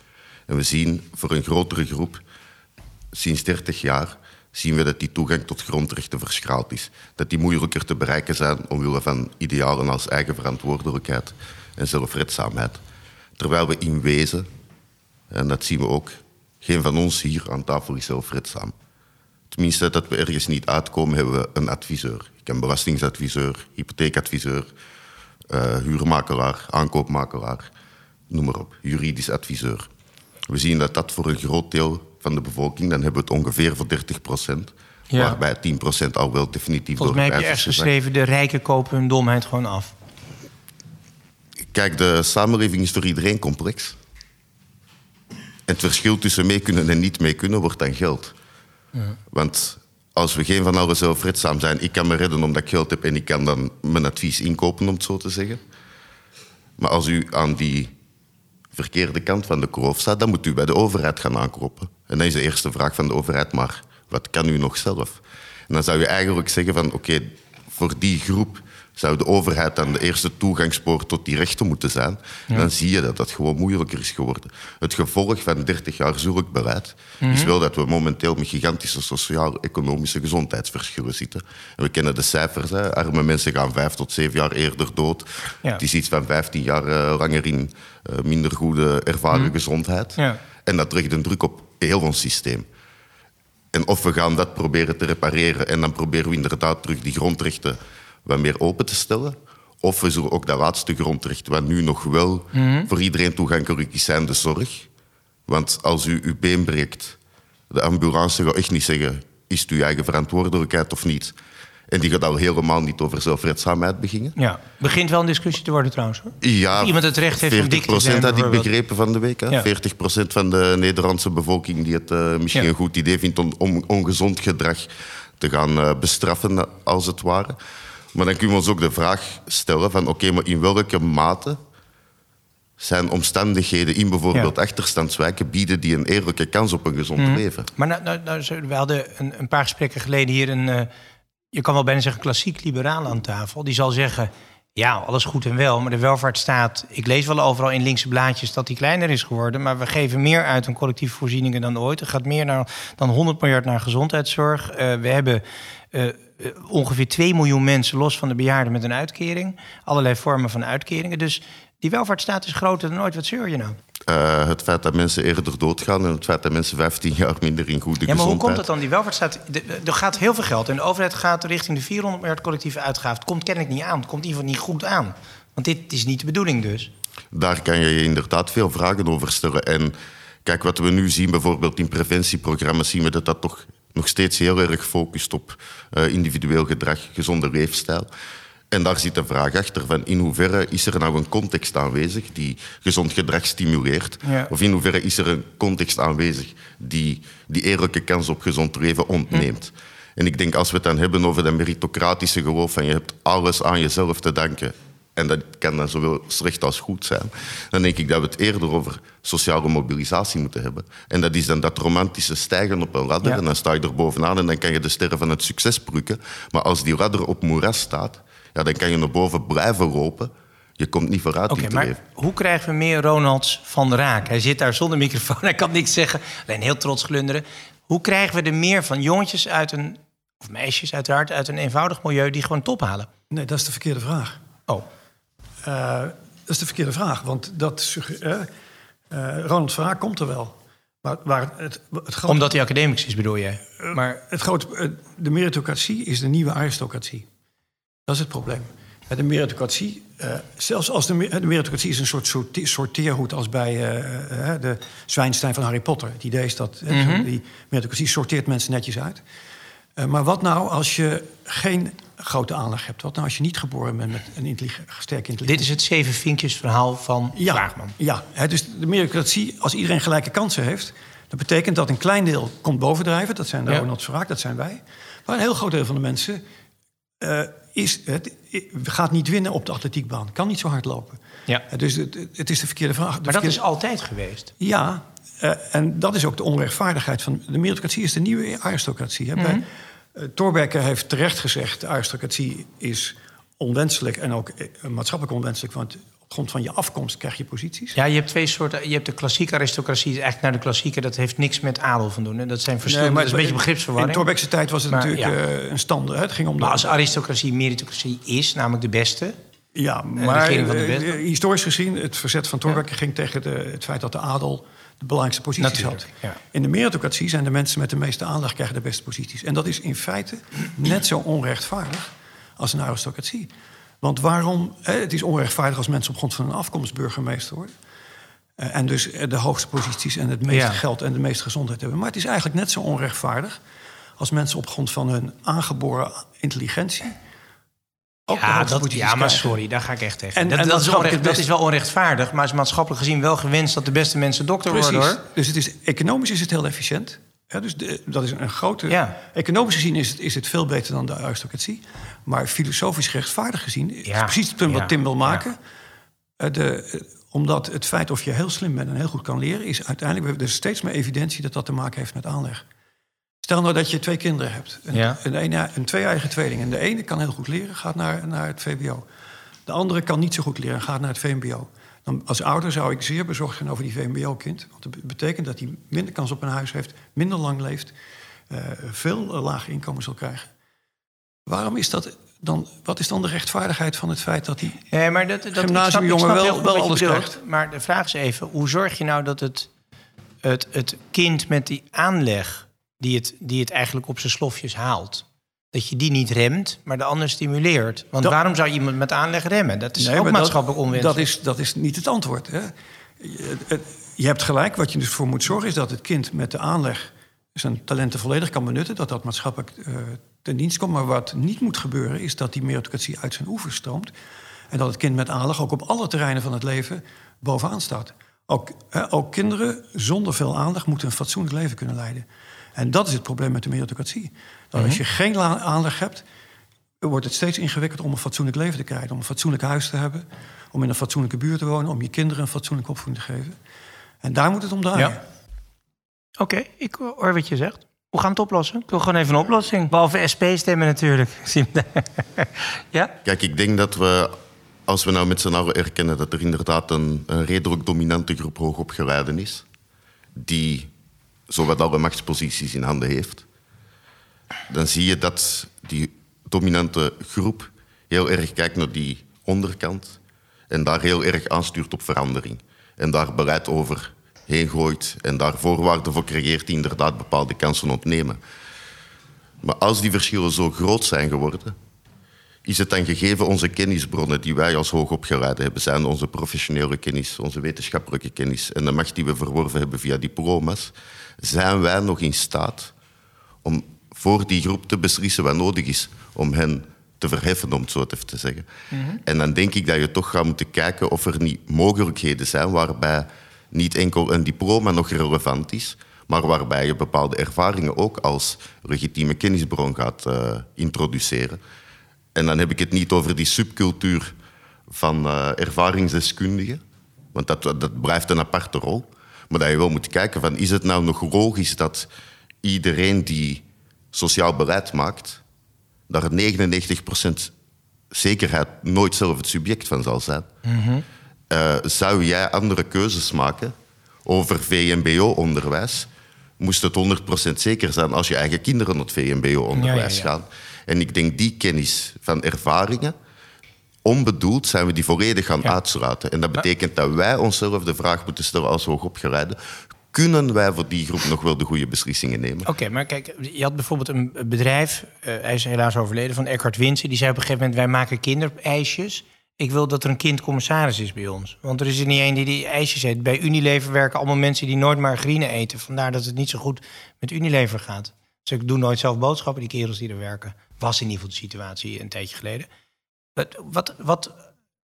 [SPEAKER 3] En we zien voor een grotere groep, sinds 30 jaar, zien we dat die toegang tot grondrechten verschraald is. Dat die moeilijker te bereiken zijn omwille van idealen als eigen verantwoordelijkheid en zelfredzaamheid. Terwijl we in wezen, en dat zien we ook, geen van ons hier aan tafel is zelfredzaam. Tenminste, dat we ergens niet uitkomen, hebben we een adviseur. Ik heb belastingsadviseur, hypotheekadviseur, eh, huurmakelaar, aankoopmakelaar, noem maar op, juridisch adviseur. We zien dat dat voor een groot deel van de bevolking, dan hebben we het ongeveer voor 30 procent,
[SPEAKER 1] Ja.
[SPEAKER 3] waarbij 10 procent al wel definitief
[SPEAKER 1] Volgens mij
[SPEAKER 3] door
[SPEAKER 1] heb je ergens geschreven... de rijken kopen hun domheid gewoon af.
[SPEAKER 3] Kijk, de samenleving is voor iedereen complex. En het verschil tussen mee kunnen en niet mee kunnen wordt dan geld. Want als we geen van allen zelfredzaam zijn, ik kan me redden omdat ik geld heb en ik kan dan mijn advies inkopen, om het zo te zeggen. Maar als u aan die verkeerde kant van de kloof staat, dan moet u bij de overheid gaan aankloppen. En dan is de eerste vraag van de overheid, maar wat kan u nog zelf? En dan zou je eigenlijk zeggen van, oké, voor die groep zou de overheid dan de eerste toegangspoort tot die rechten moeten zijn. Dan zie je dat dat gewoon moeilijker is geworden. Het gevolg van 30 jaar zulk beleid is wel dat we momenteel met gigantische sociaal-economische gezondheidsverschillen zitten. En we kennen de cijfers. Hè. Arme mensen gaan vijf tot zeven jaar eerder dood.
[SPEAKER 1] Ja.
[SPEAKER 3] Het is iets van 15 jaar eh, langer in eh, minder goede ervaren gezondheid.
[SPEAKER 1] Ja.
[SPEAKER 3] En dat legt een druk op heel ons systeem. En of we gaan dat proberen te repareren en dan proberen we inderdaad terug die grondrechten wat meer open te stellen. Of we zullen ook dat laatste grondrecht, wat nu nog wel voor iedereen toegankelijk is, zijn de zorg. Want als u uw been breekt, de ambulance gaat echt niet zeggen, is het uw eigen verantwoordelijkheid of niet? En die gaat al helemaal niet over zelfredzaamheid beginnen.
[SPEAKER 1] Ja, begint wel een discussie te worden trouwens. Hoor.
[SPEAKER 3] Ja,
[SPEAKER 1] Of iemand het recht heeft om
[SPEAKER 3] 40
[SPEAKER 1] dik te zijn,
[SPEAKER 3] had ik begrepen van de week. Hè?
[SPEAKER 1] Ja.
[SPEAKER 3] 40% van de Nederlandse bevolking die het eh, misschien
[SPEAKER 1] Ja.
[SPEAKER 3] een goed idee vindt om, om ongezond gedrag te gaan eh, bestraffen, als het ware. Maar dan kunnen we ons ook de vraag stellen van oké, maar in welke mate zijn omstandigheden in bijvoorbeeld
[SPEAKER 1] Ja.
[SPEAKER 3] achterstandswijken bieden die een eerlijke kans op een gezond
[SPEAKER 1] Mhm.
[SPEAKER 3] leven?
[SPEAKER 1] Maar nou, nou, nou, we hadden een, een paar gesprekken geleden hier een... eh, je kan wel bijna zeggen klassiek liberaal aan tafel. Die zal zeggen, Ja, alles goed en wel. Maar de welvaartsstaat, ik lees wel overal in linkse blaadjes dat die kleiner is geworden. Maar we geven meer uit aan collectieve voorzieningen dan ooit. Er gaat meer naar, dan 100 miljard naar gezondheidszorg. Uh, we hebben uh, ongeveer 2 miljoen mensen los van de bejaarden met een uitkering. Allerlei vormen van uitkeringen. Dus die welvaartsstaat is groter dan ooit. Wat zeur je nou?
[SPEAKER 3] Uh, het feit dat mensen eerder doodgaan en het feit dat mensen 15 jaar minder in goede gezondheid... Ja,
[SPEAKER 1] maar hoe komt dat dan? Die welvaartsstaat... Er gaat heel veel geld en de overheid gaat richting de 400 miljard collectieve uitgaven. Het komt kennelijk niet aan. Het komt in ieder geval niet goed aan. Want dit is niet de bedoeling dus.
[SPEAKER 3] Daar kan je je inderdaad veel vragen over stellen. En kijk, wat we nu zien bijvoorbeeld in preventieprogramma's... zien we dat dat toch nog steeds heel erg focust op uh, individueel gedrag, gezonde leefstijl. En daar zit de vraag achter van in hoeverre is er nou een context aanwezig die gezond gedrag stimuleert? Ja. Of in hoeverre is er een context aanwezig die die eerlijke kans op gezond leven ontneemt? Hm. En ik denk als we het dan hebben over dat meritocratische geloof van je hebt alles aan jezelf te danken en dat kan dan zowel slecht als goed zijn, dan denk ik dat we het eerder over sociale mobilisatie moeten hebben. En dat is dan dat romantische stijgen op een ladder en dan sta je er bovenaan en dan kan je de sterren van het succes prukken. Maar als die ladder op moeras staat, ja, dan kan je naar boven blijven lopen. Je komt niet vooruit
[SPEAKER 1] Oké, maar hoe krijgen we meer Ronalds van Raak? Hij zit daar zonder microfoon, hij kan niks zeggen. Alleen heel trots glunderen. Hoe krijgen we er meer van jongetjes uit een... of meisjes uiteraard, uit een eenvoudig milieu... die gewoon top halen?
[SPEAKER 4] Nee, dat is de verkeerde vraag.
[SPEAKER 1] Oh.
[SPEAKER 4] Uh, dat is de verkeerde vraag, want dat... Uh, Ronald van Raak komt er wel.
[SPEAKER 1] Maar waar het, het grote, Omdat hij academisch is, bedoel jij?
[SPEAKER 4] Maar het grote, de meritocratie is de nieuwe aristocratie. Dat is het probleem. De meritocratie, uh, zelfs als de, de, meritocratie is een soort sorteerhoed als bij uh, de Zwijnstein van Harry Potter. Het idee is dat mm -hmm. die meritocratie sorteert mensen netjes uit. maar wat nou als je geen grote aanleg hebt? Wat nou als je niet geboren bent met een intelligent, sterke intelligentie?
[SPEAKER 1] Dit is het zeven vinkjes verhaal van
[SPEAKER 4] ja,
[SPEAKER 1] Vraagman.
[SPEAKER 4] Ja, hè, dus de meritocratie, als iedereen gelijke kansen heeft... dat betekent dat een klein deel komt bovendrijven. Dat zijn de ja. Ronald Verraak, dat zijn wij. Maar een heel groot deel van de mensen is het gaat niet winnen op de atletiekbaan. Kan niet zo hard lopen. Ja. Dus het, het is de verkeerde vraag.
[SPEAKER 1] maar
[SPEAKER 4] dat
[SPEAKER 1] is altijd geweest.
[SPEAKER 4] Ja, uh, en dat is ook de onrechtvaardigheid van... De meritocratie is de nieuwe aristocratie. Mm -hmm. uh, Thorbecke heeft terecht gezegd... de aristocratie is onwenselijk en ook uh, maatschappelijk onwenselijk... want op grond van je afkomst krijg je posities.
[SPEAKER 1] Ja, je hebt twee soorten. Je hebt de klassieke aristocratie, eigenlijk naar de klassieke. Dat heeft niks met adel van doen. En dat zijn verschillende. Nee, maar dat is een beetje begripsverwarring.
[SPEAKER 4] In Thorbecks tijd was het natuurlijk uh, een stand. Het ging om
[SPEAKER 1] maar als aristocratie meritocratie is, namelijk de beste.
[SPEAKER 4] Ja, maar historisch gezien, het verzet van Thorbecke ja. ging tegen de, het feit dat de adel de belangrijkste posities Natuurlijk, had. Ja. In de meritocratie zijn de mensen met de meeste aandacht krijgen de beste posities. En dat is in feite net zo onrechtvaardig als een aristocratie. Want waarom? Het is onrechtvaardig als mensen op grond van een afkomst burgemeester worden. Eh, en dus de hoogste posities en het meeste geld en de meeste gezondheid hebben. Maar het is eigenlijk net zo onrechtvaardig als mensen op grond van hun aangeboren intelligentie.
[SPEAKER 1] Ook ja, dat, ja, maar sorry, daar ga ik echt tegen. En, dat, en dat, is onrecht, dat, is wel onrechtvaardig, maar is maatschappelijk gezien wel gewenst dat de beste mensen dokter Precies. worden hoor.
[SPEAKER 4] Dus het is, economisch is het heel efficiënt. Ja, dus de, dat is een grote. Ja. Economisch gezien is het, is het veel beter dan de aristocratie. Maar filosofisch rechtvaardig gezien is ja. precies het punt wat Tim wil maken. Eh, de, omdat het feit of je heel slim bent en heel goed kan leren, is uiteindelijk er is steeds meer evidentie dat dat te maken heeft met aanleg. Stel nou dat je twee kinderen hebt. Een, ja. een, een, een twee-eigen tweeling. En de ene kan heel goed leren, gaat naar, naar het VBO. De andere kan niet zo goed leren, gaat naar het VMBO. Dan, als ouder zou ik zeer bezorgd zijn over die VMBO-kind. Want dat betekent dat hij minder kans op een huis heeft, minder lang leeft, uh, veel lager inkomen zal krijgen. Waarom is dat dan? Wat is dan de rechtvaardigheid van het feit dat die
[SPEAKER 1] nee, maar dat, dat, gymnasiumjongen wel, wel alles krijgt? Maar de vraag is even: hoe zorg je nou dat het, het, het kind met die aanleg, die het, die het eigenlijk op zijn slofjes haalt, dat je die niet remt, maar de ander stimuleert. Want waarom zou iemand met aanleg remmen? Dat is ook maatschappelijk onwenselijk.
[SPEAKER 4] Dat is, dat is niet het antwoord. Hè? Je, je hebt gelijk, wat je dus voor moet zorgen... is dat het kind met de aanleg zijn talenten volledig kan benutten... dat dat maatschappelijk uh, ten dienst komt. Maar wat niet moet gebeuren, is dat die meritocratie uit zijn oevers stroomt... en dat het kind met aanleg ook op alle terreinen van het leven bovenaan staat. Ook, ook kinderen zonder veel aandacht moeten een fatsoenlijk leven kunnen leiden. En dat is het probleem met de meritocratie. Dat als mhm. je geen aanleg hebt, wordt het steeds ingewikkelder om een fatsoenlijk leven te krijgen. Om een fatsoenlijk huis te hebben, om in een fatsoenlijke buurt te wonen, om je kinderen een fatsoenlijke opvoeding te geven. En daar moet het om draaien. Ja.
[SPEAKER 1] Oké, ik hoor wat je zegt. Hoe gaan we het oplossen? Ik wil gewoon even een oplossing. Behalve SP stemmen natuurlijk. [laughs] ja?
[SPEAKER 3] Kijk, ik denk dat we als we nou met z'n allen erkennen dat er inderdaad een, een redelijk dominante groep hoogopgeleiden is, die zowat alle machtsposities in handen heeft, dan zie je dat die dominante groep heel erg kijkt naar die onderkant en daar heel erg aanstuurt op verandering. En daar beleid over heen gooit en daar voorwaarden voor creëert die inderdaad bepaalde kansen ontnemen. Maar als die verschillen zo groot zijn geworden, is het dan gegeven onze kennisbronnen die wij als hoogopgeleiden hebben, zijn onze professionele kennis, onze wetenschappelijke kennis en de macht die we verworven hebben via diploma's, zijn wij nog in staat om voor die groep te beslissen wat nodig is om hen te verheffen, om het zo even te zeggen. En dan denk ik dat je toch gaat moeten kijken of er niet mogelijkheden zijn waarbij niet enkel een diploma nog relevant is, maar waarbij je bepaalde ervaringen ook als legitieme kennisbron gaat uh, introduceren. En dan heb ik het niet over die subcultuur van uh, ervaringsdeskundigen, want dat, dat blijft een aparte rol. Maar dat je wel moet kijken van, is het nou nog logisch dat iedereen die sociaal beleid maakt, daar 99% zekerheid nooit zelf het subject van zal zijn. Mm -hmm. uh, zou jij andere keuzes maken over VMBO-onderwijs? Moest het 100% zeker zijn als je eigen kinderen naar het VMBO-onderwijs ja, ja, ja. gaan? En ik denk die kennis van ervaringen, onbedoeld zijn we die volledig gaan uitsluiten. En dat betekent dat wij onszelf de vraag moeten stellen als hoogopgeleide kunnen wij voor die groep nog wel de goede beslissingen nemen.
[SPEAKER 1] Oké, okay, maar kijk, je had bijvoorbeeld een bedrijf, uh, hij is helaas overleden, van Eckhard Winsen. Die zei op een gegeven moment, wij maken kinderijsjes. Ik wil dat er een kind commissaris is bij ons. Want er is er niet één die die ijsjes eet. Bij Unilever werken allemaal mensen die nooit margarine eten. Vandaar dat het niet zo goed met Unilever gaat. Dus ik doe nooit zelf boodschappen, die kerels die er werken. Was in ieder geval de situatie een tijdje geleden. Wat, wat, wat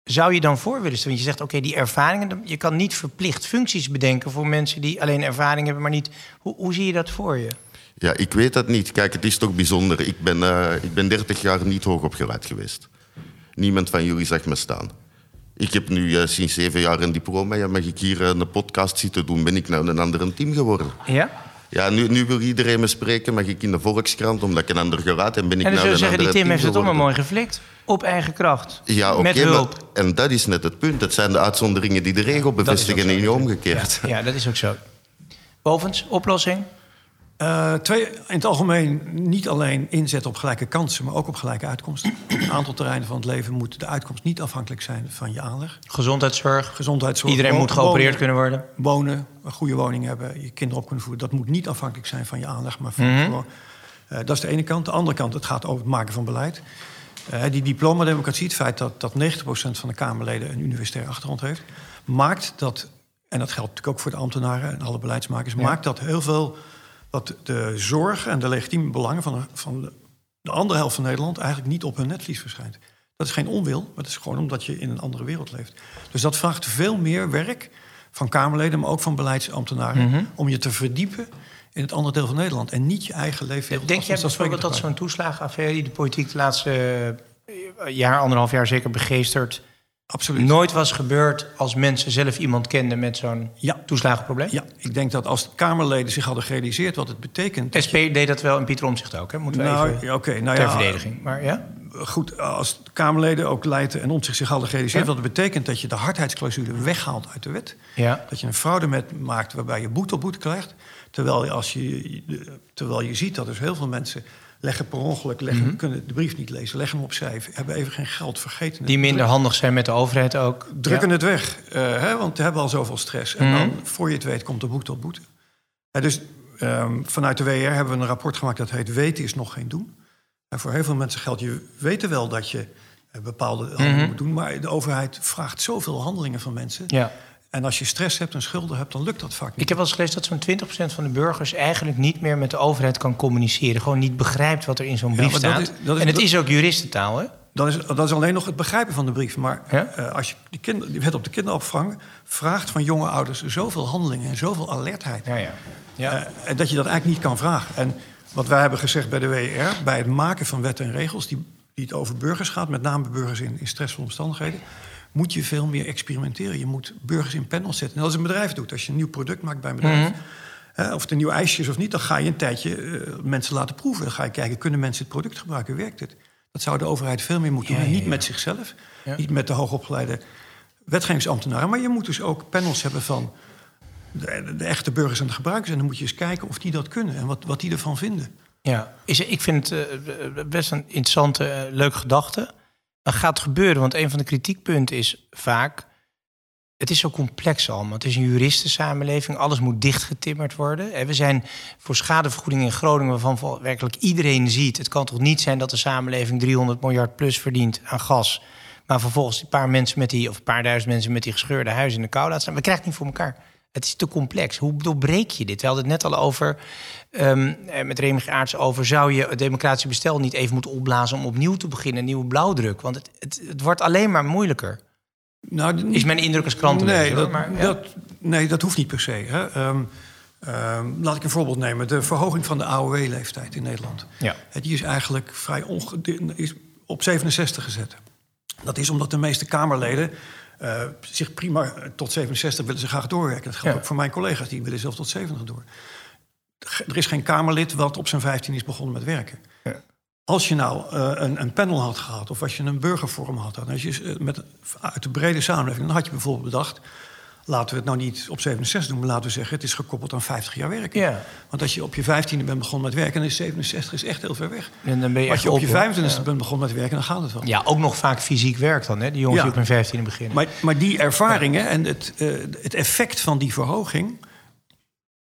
[SPEAKER 1] zou je dan voor willen stellen? Want je zegt, oké, die ervaringen... je kan niet verplicht functies bedenken voor mensen die alleen ervaring hebben... maar niet... Hoe, hoe zie je dat voor je?
[SPEAKER 3] Ja, ik weet dat niet. Kijk, het is toch bijzonder. Ik ben, uh, ik ben 30 jaar niet hoogopgeleid geweest. Niemand van jullie zag me staan. Ik heb nu uh, sinds zeven jaar een diploma. Ja, mag ik hier uh, een podcast zitten doen? Ben ik nou een ander team geworden?
[SPEAKER 1] Ja?
[SPEAKER 3] Ja, nu, nu wil iedereen me spreken. Mag ik in de Volkskrant, omdat ik een ander geraad en ben ik
[SPEAKER 1] en
[SPEAKER 3] nou een
[SPEAKER 1] zeggen, die Tim heeft het allemaal mooi geflikt. Op eigen kracht.
[SPEAKER 3] Ja, oké.
[SPEAKER 1] Met hulp.
[SPEAKER 3] Maar, en dat is net het punt. Het zijn de uitzonderingen die de regel bevestigen en niet omgekeerd.
[SPEAKER 1] Ja, ja, dat is ook zo. Bovens, oplossing?
[SPEAKER 4] Uh, twee, in het algemeen niet alleen inzetten op gelijke kansen, maar ook op gelijke uitkomsten. Op een aantal terreinen van het leven moet de uitkomst niet afhankelijk zijn van je aanleg.
[SPEAKER 1] Gezondheidszorg.
[SPEAKER 4] Gezondheidszorg.
[SPEAKER 1] Iedereen moet geopereerd kunnen worden.
[SPEAKER 4] Wonen, een goede woning hebben, je kinderen op kunnen voeden. Dat moet niet afhankelijk zijn van je aanleg, maar van
[SPEAKER 1] Mhm.
[SPEAKER 4] gewoon. Uh, dat is de ene kant. De andere kant, het gaat over het maken van beleid. Uh, die diplomademocratie, het feit dat, dat 90% van de Kamerleden een universitaire achtergrond heeft, maakt dat, en dat geldt natuurlijk ook voor de ambtenaren en alle beleidsmakers,
[SPEAKER 1] Ja.
[SPEAKER 4] maakt dat heel veel dat de zorg en de legitieme belangen van de, van de, de andere helft van Nederland eigenlijk niet op hun netvlies verschijnt. Dat is geen onwil, maar het is gewoon omdat je in een andere wereld leeft. Dus dat vraagt veel meer werk van Kamerleden, maar ook van beleidsambtenaren,
[SPEAKER 1] Mhm.
[SPEAKER 4] om je te verdiepen in het andere deel van Nederland en niet je eigen leefwereld.
[SPEAKER 1] Denk jij bijvoorbeeld dat zo'n toeslagenaffaire... die de politiek de laatste eh, jaar, anderhalf jaar zeker begeesterd...
[SPEAKER 4] Absoluut.
[SPEAKER 1] nooit was gebeurd als mensen zelf iemand kenden met zo'n
[SPEAKER 4] Ja.
[SPEAKER 1] toeslagenprobleem?
[SPEAKER 4] Ja, ik denk dat als de Kamerleden zich hadden gerealiseerd wat het betekent.
[SPEAKER 1] SP deed dat wel en Pieter Omtzigt ook, hè? Moeten we
[SPEAKER 4] Nou,
[SPEAKER 1] even
[SPEAKER 4] ja, nou
[SPEAKER 1] ter
[SPEAKER 4] ja,
[SPEAKER 1] verdediging. Maar ja?
[SPEAKER 4] goed, als de Kamerleden ook Leiden en Omtzigt zich hadden gerealiseerd... Wat het betekent dat je de hardheidsclausule weghaalt uit de wet...
[SPEAKER 1] Ja.
[SPEAKER 4] dat je een fraude met maakt waarbij je boete op boete krijgt... terwijl je, als je, terwijl je ziet dat dus heel veel mensen leggen per ongeluk... Leggen,
[SPEAKER 1] Mhm.
[SPEAKER 4] kunnen de brief niet lezen, leggen hem opzij... hebben even geen geld, vergeten.
[SPEAKER 1] Die minder handig zijn met de overheid ook.
[SPEAKER 4] drukken
[SPEAKER 1] Ja.
[SPEAKER 4] het weg, eh, hè, want ze hebben al zoveel stress. En
[SPEAKER 1] Mhm.
[SPEAKER 4] dan, voor je het weet, komt er boete op boete. Dus ehm, vanuit de WR hebben we een rapport gemaakt dat heet... Weten is nog geen doen. En voor heel veel mensen geldt, je weet wel dat je eh, bepaalde handelingen
[SPEAKER 1] Mhm.
[SPEAKER 4] moet doen... maar de overheid vraagt zoveel handelingen van mensen.
[SPEAKER 1] Ja.
[SPEAKER 4] En als je stress hebt en schulden hebt, dan lukt dat vaak niet.
[SPEAKER 1] Ik heb wel eens gelezen dat zo'n 20% van de burgers eigenlijk niet meer met de overheid kan communiceren. Gewoon niet begrijpt wat er in zo'n
[SPEAKER 4] Ja,
[SPEAKER 1] brief
[SPEAKER 4] dat
[SPEAKER 1] staat.
[SPEAKER 4] is- dat is-
[SPEAKER 1] en het
[SPEAKER 4] dat-
[SPEAKER 1] is ook juristentaal, hè?
[SPEAKER 4] Dat is, dat is alleen nog het begrijpen van de brief. Maar
[SPEAKER 1] Ja?
[SPEAKER 4] eh, als je die, kinder, die wet op de kinderopvang vraagt van jonge ouders zoveel handelingen en zoveel alertheid.
[SPEAKER 1] Ja, ja. ja.
[SPEAKER 4] Eh, dat je dat eigenlijk niet kan vragen. En wat wij hebben gezegd bij de WER, bij het maken van wetten en regels die, die het over burgers gaat, met name burgers in, in stressvolle omstandigheden, moet je veel meer experimenteren. Je moet burgers in panels zetten. Net als een bedrijf doet. Als je een nieuw product maakt bij een bedrijf,
[SPEAKER 1] Mhm.
[SPEAKER 4] eh, of het een nieuw ijsje is of niet, dan ga je een tijdje eh, mensen laten proeven. Dan ga je kijken, kunnen mensen het product gebruiken? Werkt het? Dat zou de overheid veel meer moeten doen. En
[SPEAKER 1] ja,
[SPEAKER 4] niet met zichzelf, niet met de hoogopgeleide wetgevingsambtenaren. Maar je moet dus ook panels hebben van de, de echte burgers en de gebruikers. En dan moet je eens kijken of die dat kunnen en wat, wat die ervan vinden.
[SPEAKER 1] Ja, is, ik vind het eh, best een interessante, eh, leuke gedachte. Gaat gebeuren, want een van de kritiekpunten is vaak... het is zo complex allemaal. Het is een juristensamenleving, alles moet dichtgetimmerd worden. En we zijn voor schadevergoeding in Groningen... waarvan werkelijk iedereen ziet... het kan toch niet zijn dat de samenleving 300 miljard plus verdient aan gas... maar vervolgens die paar mensen met die, of een paar duizend mensen met die gescheurde huizen in de kou laat staan. We krijgen het niet voor elkaar. Het is te complex. Hoe doorbreek je dit? We hadden het net al over, ehm, eh, met Remig Aarts over... zou je het democratische bestel niet even moeten opblazen... om opnieuw te beginnen, een nieuwe blauwdruk? Want het, het, het wordt alleen maar moeilijker.
[SPEAKER 4] Nou,
[SPEAKER 1] Is mijn indruk als krantenlezer.
[SPEAKER 4] nee,
[SPEAKER 1] hoor,
[SPEAKER 4] dat,
[SPEAKER 1] maar, ja.
[SPEAKER 4] dat, nee, dat hoeft niet per se. Hè. Ehm, ehm, laat ik een voorbeeld nemen. De verhoging van de AOW-leeftijd in Nederland.
[SPEAKER 1] Ja.
[SPEAKER 4] Die is eigenlijk vrij onge is op 67 gezet. Dat is omdat de meeste Kamerleden eh, zich prima tot 67 willen ze graag doorwerken. Dat geldt
[SPEAKER 1] Ja.
[SPEAKER 4] ook voor mijn collega's, die willen zelf tot 70 door. Er is geen Kamerlid wat op zijn 15 is begonnen met werken.
[SPEAKER 1] Ja.
[SPEAKER 4] Als je nou eh, een, een panel had gehad, of als je een burgerforum had gehad, als je, eh, met, uit de brede samenleving, dan had je bijvoorbeeld bedacht: laten we het nou niet op 67 doen, maar laten we zeggen: het is gekoppeld aan 50 jaar werken.
[SPEAKER 1] Ja.
[SPEAKER 4] Want als je op je 15e bent begonnen met werken, dan is 67 is echt heel ver weg.
[SPEAKER 1] En dan ben je
[SPEAKER 4] als je op je
[SPEAKER 1] op, hoor.
[SPEAKER 4] 25e
[SPEAKER 1] Ja.
[SPEAKER 4] bent begonnen met werken, dan gaat het wel.
[SPEAKER 1] Ja, ook nog vaak fysiek werk dan, hè? Die jongens die op hun 15 beginnen.
[SPEAKER 4] Maar, maar die ervaringen en het, eh, het effect van die verhoging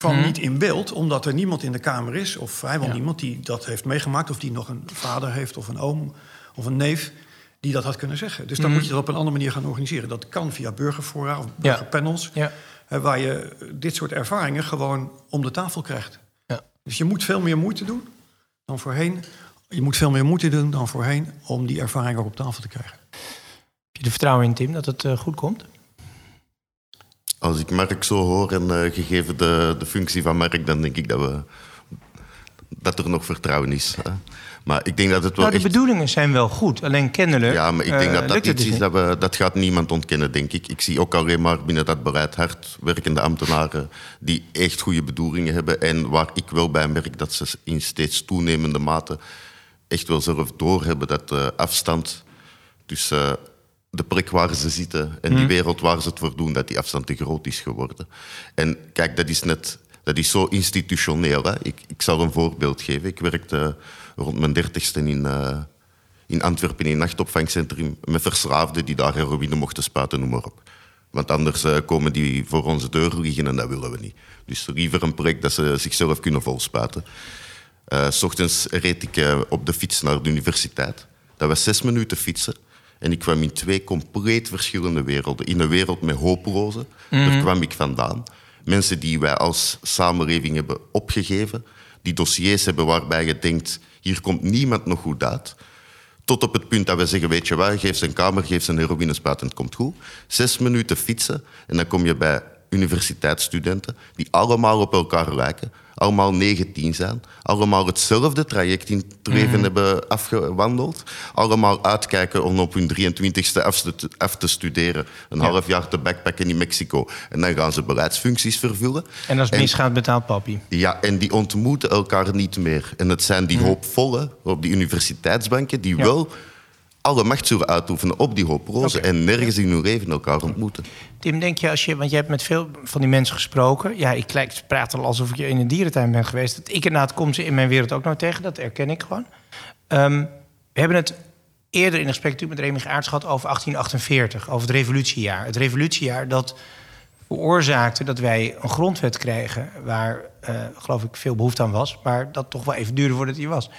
[SPEAKER 4] kwam
[SPEAKER 1] Mhm.
[SPEAKER 4] niet in beeld, omdat er niemand in de Kamer is, of vrijwel
[SPEAKER 1] Ja.
[SPEAKER 4] niemand die dat heeft meegemaakt, of die nog een vader heeft, of een oom, of een neef, die dat had kunnen zeggen. Dus dan
[SPEAKER 1] Mhm.
[SPEAKER 4] moet je dat op een andere manier gaan organiseren. Dat kan via burgerfora of burgerpanels,
[SPEAKER 1] Ja.
[SPEAKER 4] eh, waar je dit soort ervaringen gewoon om de tafel krijgt.
[SPEAKER 1] Ja.
[SPEAKER 4] Dus je moet veel meer moeite doen dan voorheen. Je moet veel meer moeite doen dan voorheen om die ervaring ook op tafel te krijgen.
[SPEAKER 1] Heb je er vertrouwen in, Tim, dat het eh, goed komt?
[SPEAKER 3] Als ik Mark zo hoor en eh, gegeven de, de functie van Mark, dan denk ik dat, we, dat er nog vertrouwen is. Hè. Maar ik denk dat het wel
[SPEAKER 1] Nou, de
[SPEAKER 3] echt...
[SPEAKER 1] bedoelingen zijn wel goed, alleen kennelijk.
[SPEAKER 3] Ja, maar ik denk
[SPEAKER 1] eh,
[SPEAKER 3] dat dat
[SPEAKER 1] het
[SPEAKER 3] iets
[SPEAKER 1] dus
[SPEAKER 3] is
[SPEAKER 1] niet.
[SPEAKER 3] dat we... Dat gaat niemand ontkennen, denk ik. Ik zie ook alleen maar binnen dat beleid hard werkende ambtenaren... die echt goede bedoelingen hebben. En waar ik wel bij merk dat ze in steeds toenemende mate... echt wel zelf doorhebben dat de afstand tussen eh, de plek waar ze zitten... en die wereld waar ze het voor doen, dat die afstand te groot is geworden. En kijk, dat is net... Dat is zo institutioneel. Hè? Ik, ik zal een voorbeeld geven. Ik werkte rond mijn dertigste in... eh, in Antwerpen in een nachtopvangcentrum met verslaafden die daar heroïne mochten spuiten, noem maar op. Want anders eh, komen die voor onze deur liggen en dat willen we niet. Dus liever een project dat ze zichzelf kunnen volspuiten. S ochtends reed ik op de fiets naar de universiteit. Dat was zes minuten fietsen. En ik kwam in twee compleet verschillende werelden. In een wereld met hopelozen, daar kwam ik vandaan. Mensen die wij als samenleving hebben opgegeven. Die dossiers hebben waarbij je denkt, hier komt niemand nog goed uit. Tot op het punt dat we zeggen, weet je wat, geef ze een kamer, geef ze een heroïnespuit en het komt goed. Zes minuten fietsen en dan kom je bij universiteitsstudenten die allemaal op elkaar lijken, allemaal 19 zijn, allemaal hetzelfde traject in het leven hebben afgewandeld, allemaal uitkijken om op hun 23ste af te, studeren, een half jaar te backpacken in Mexico en dan gaan ze beleidsfuncties vervullen.
[SPEAKER 1] En als het misgaat, betaalt papi.
[SPEAKER 3] Ja, en die ontmoeten elkaar niet meer. En het zijn die hoopvolle op die universiteitsbanken die
[SPEAKER 1] Ja.
[SPEAKER 3] wel alle macht zullen uitoefenen op die hopelozen
[SPEAKER 1] Oké.
[SPEAKER 3] en nergens in hun leven elkaar ontmoeten.
[SPEAKER 1] Tim, denk je als je, want je hebt met veel van die mensen gesproken. Ja, ik praat al alsof ik in een dierentuin ben geweest. Dat ik inderdaad kom ze in mijn wereld ook nooit tegen. Dat erken ik gewoon. Ehm, we hebben het eerder in een gesprek met Remig Aarts gehad over 1848, over het revolutiejaar. Het revolutiejaar dat veroorzaakte dat wij een grondwet kregen waar, eh, geloof ik, veel behoefte aan was, maar dat toch wel even duurde voordat die was.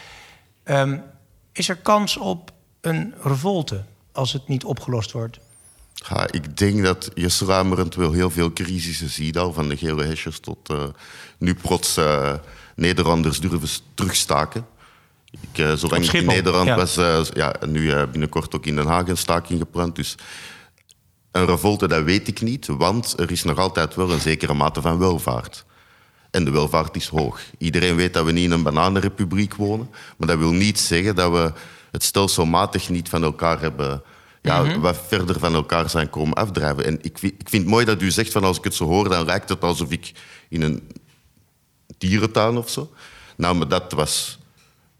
[SPEAKER 1] Ehm, is er kans op een revolte als het niet opgelost wordt?
[SPEAKER 3] Ja, ik denk dat je sluimerend wel heel veel crisissen ziet, al van de gele hesjes tot eh, nu plots eh, Nederlanders durven terugstaken. Ik, eh, zolang ik in Nederland
[SPEAKER 1] ja.
[SPEAKER 3] was, ja, nu binnenkort ook in Den Haag een staking gepland. Dus een revolte, dat weet ik niet, want er is nog altijd wel een zekere mate van welvaart. En de welvaart is hoog. Iedereen weet dat we niet in een bananenrepubliek wonen. Maar dat wil niet zeggen dat we het stelselmatig niet van elkaar hebben... Ja, wat verder van elkaar zijn komen afdrijven. En ik, vind- ik vind het mooi dat u zegt, van als ik het zo hoor... dan lijkt het alsof ik in een dierentuin of zo... Nou, maar dat was...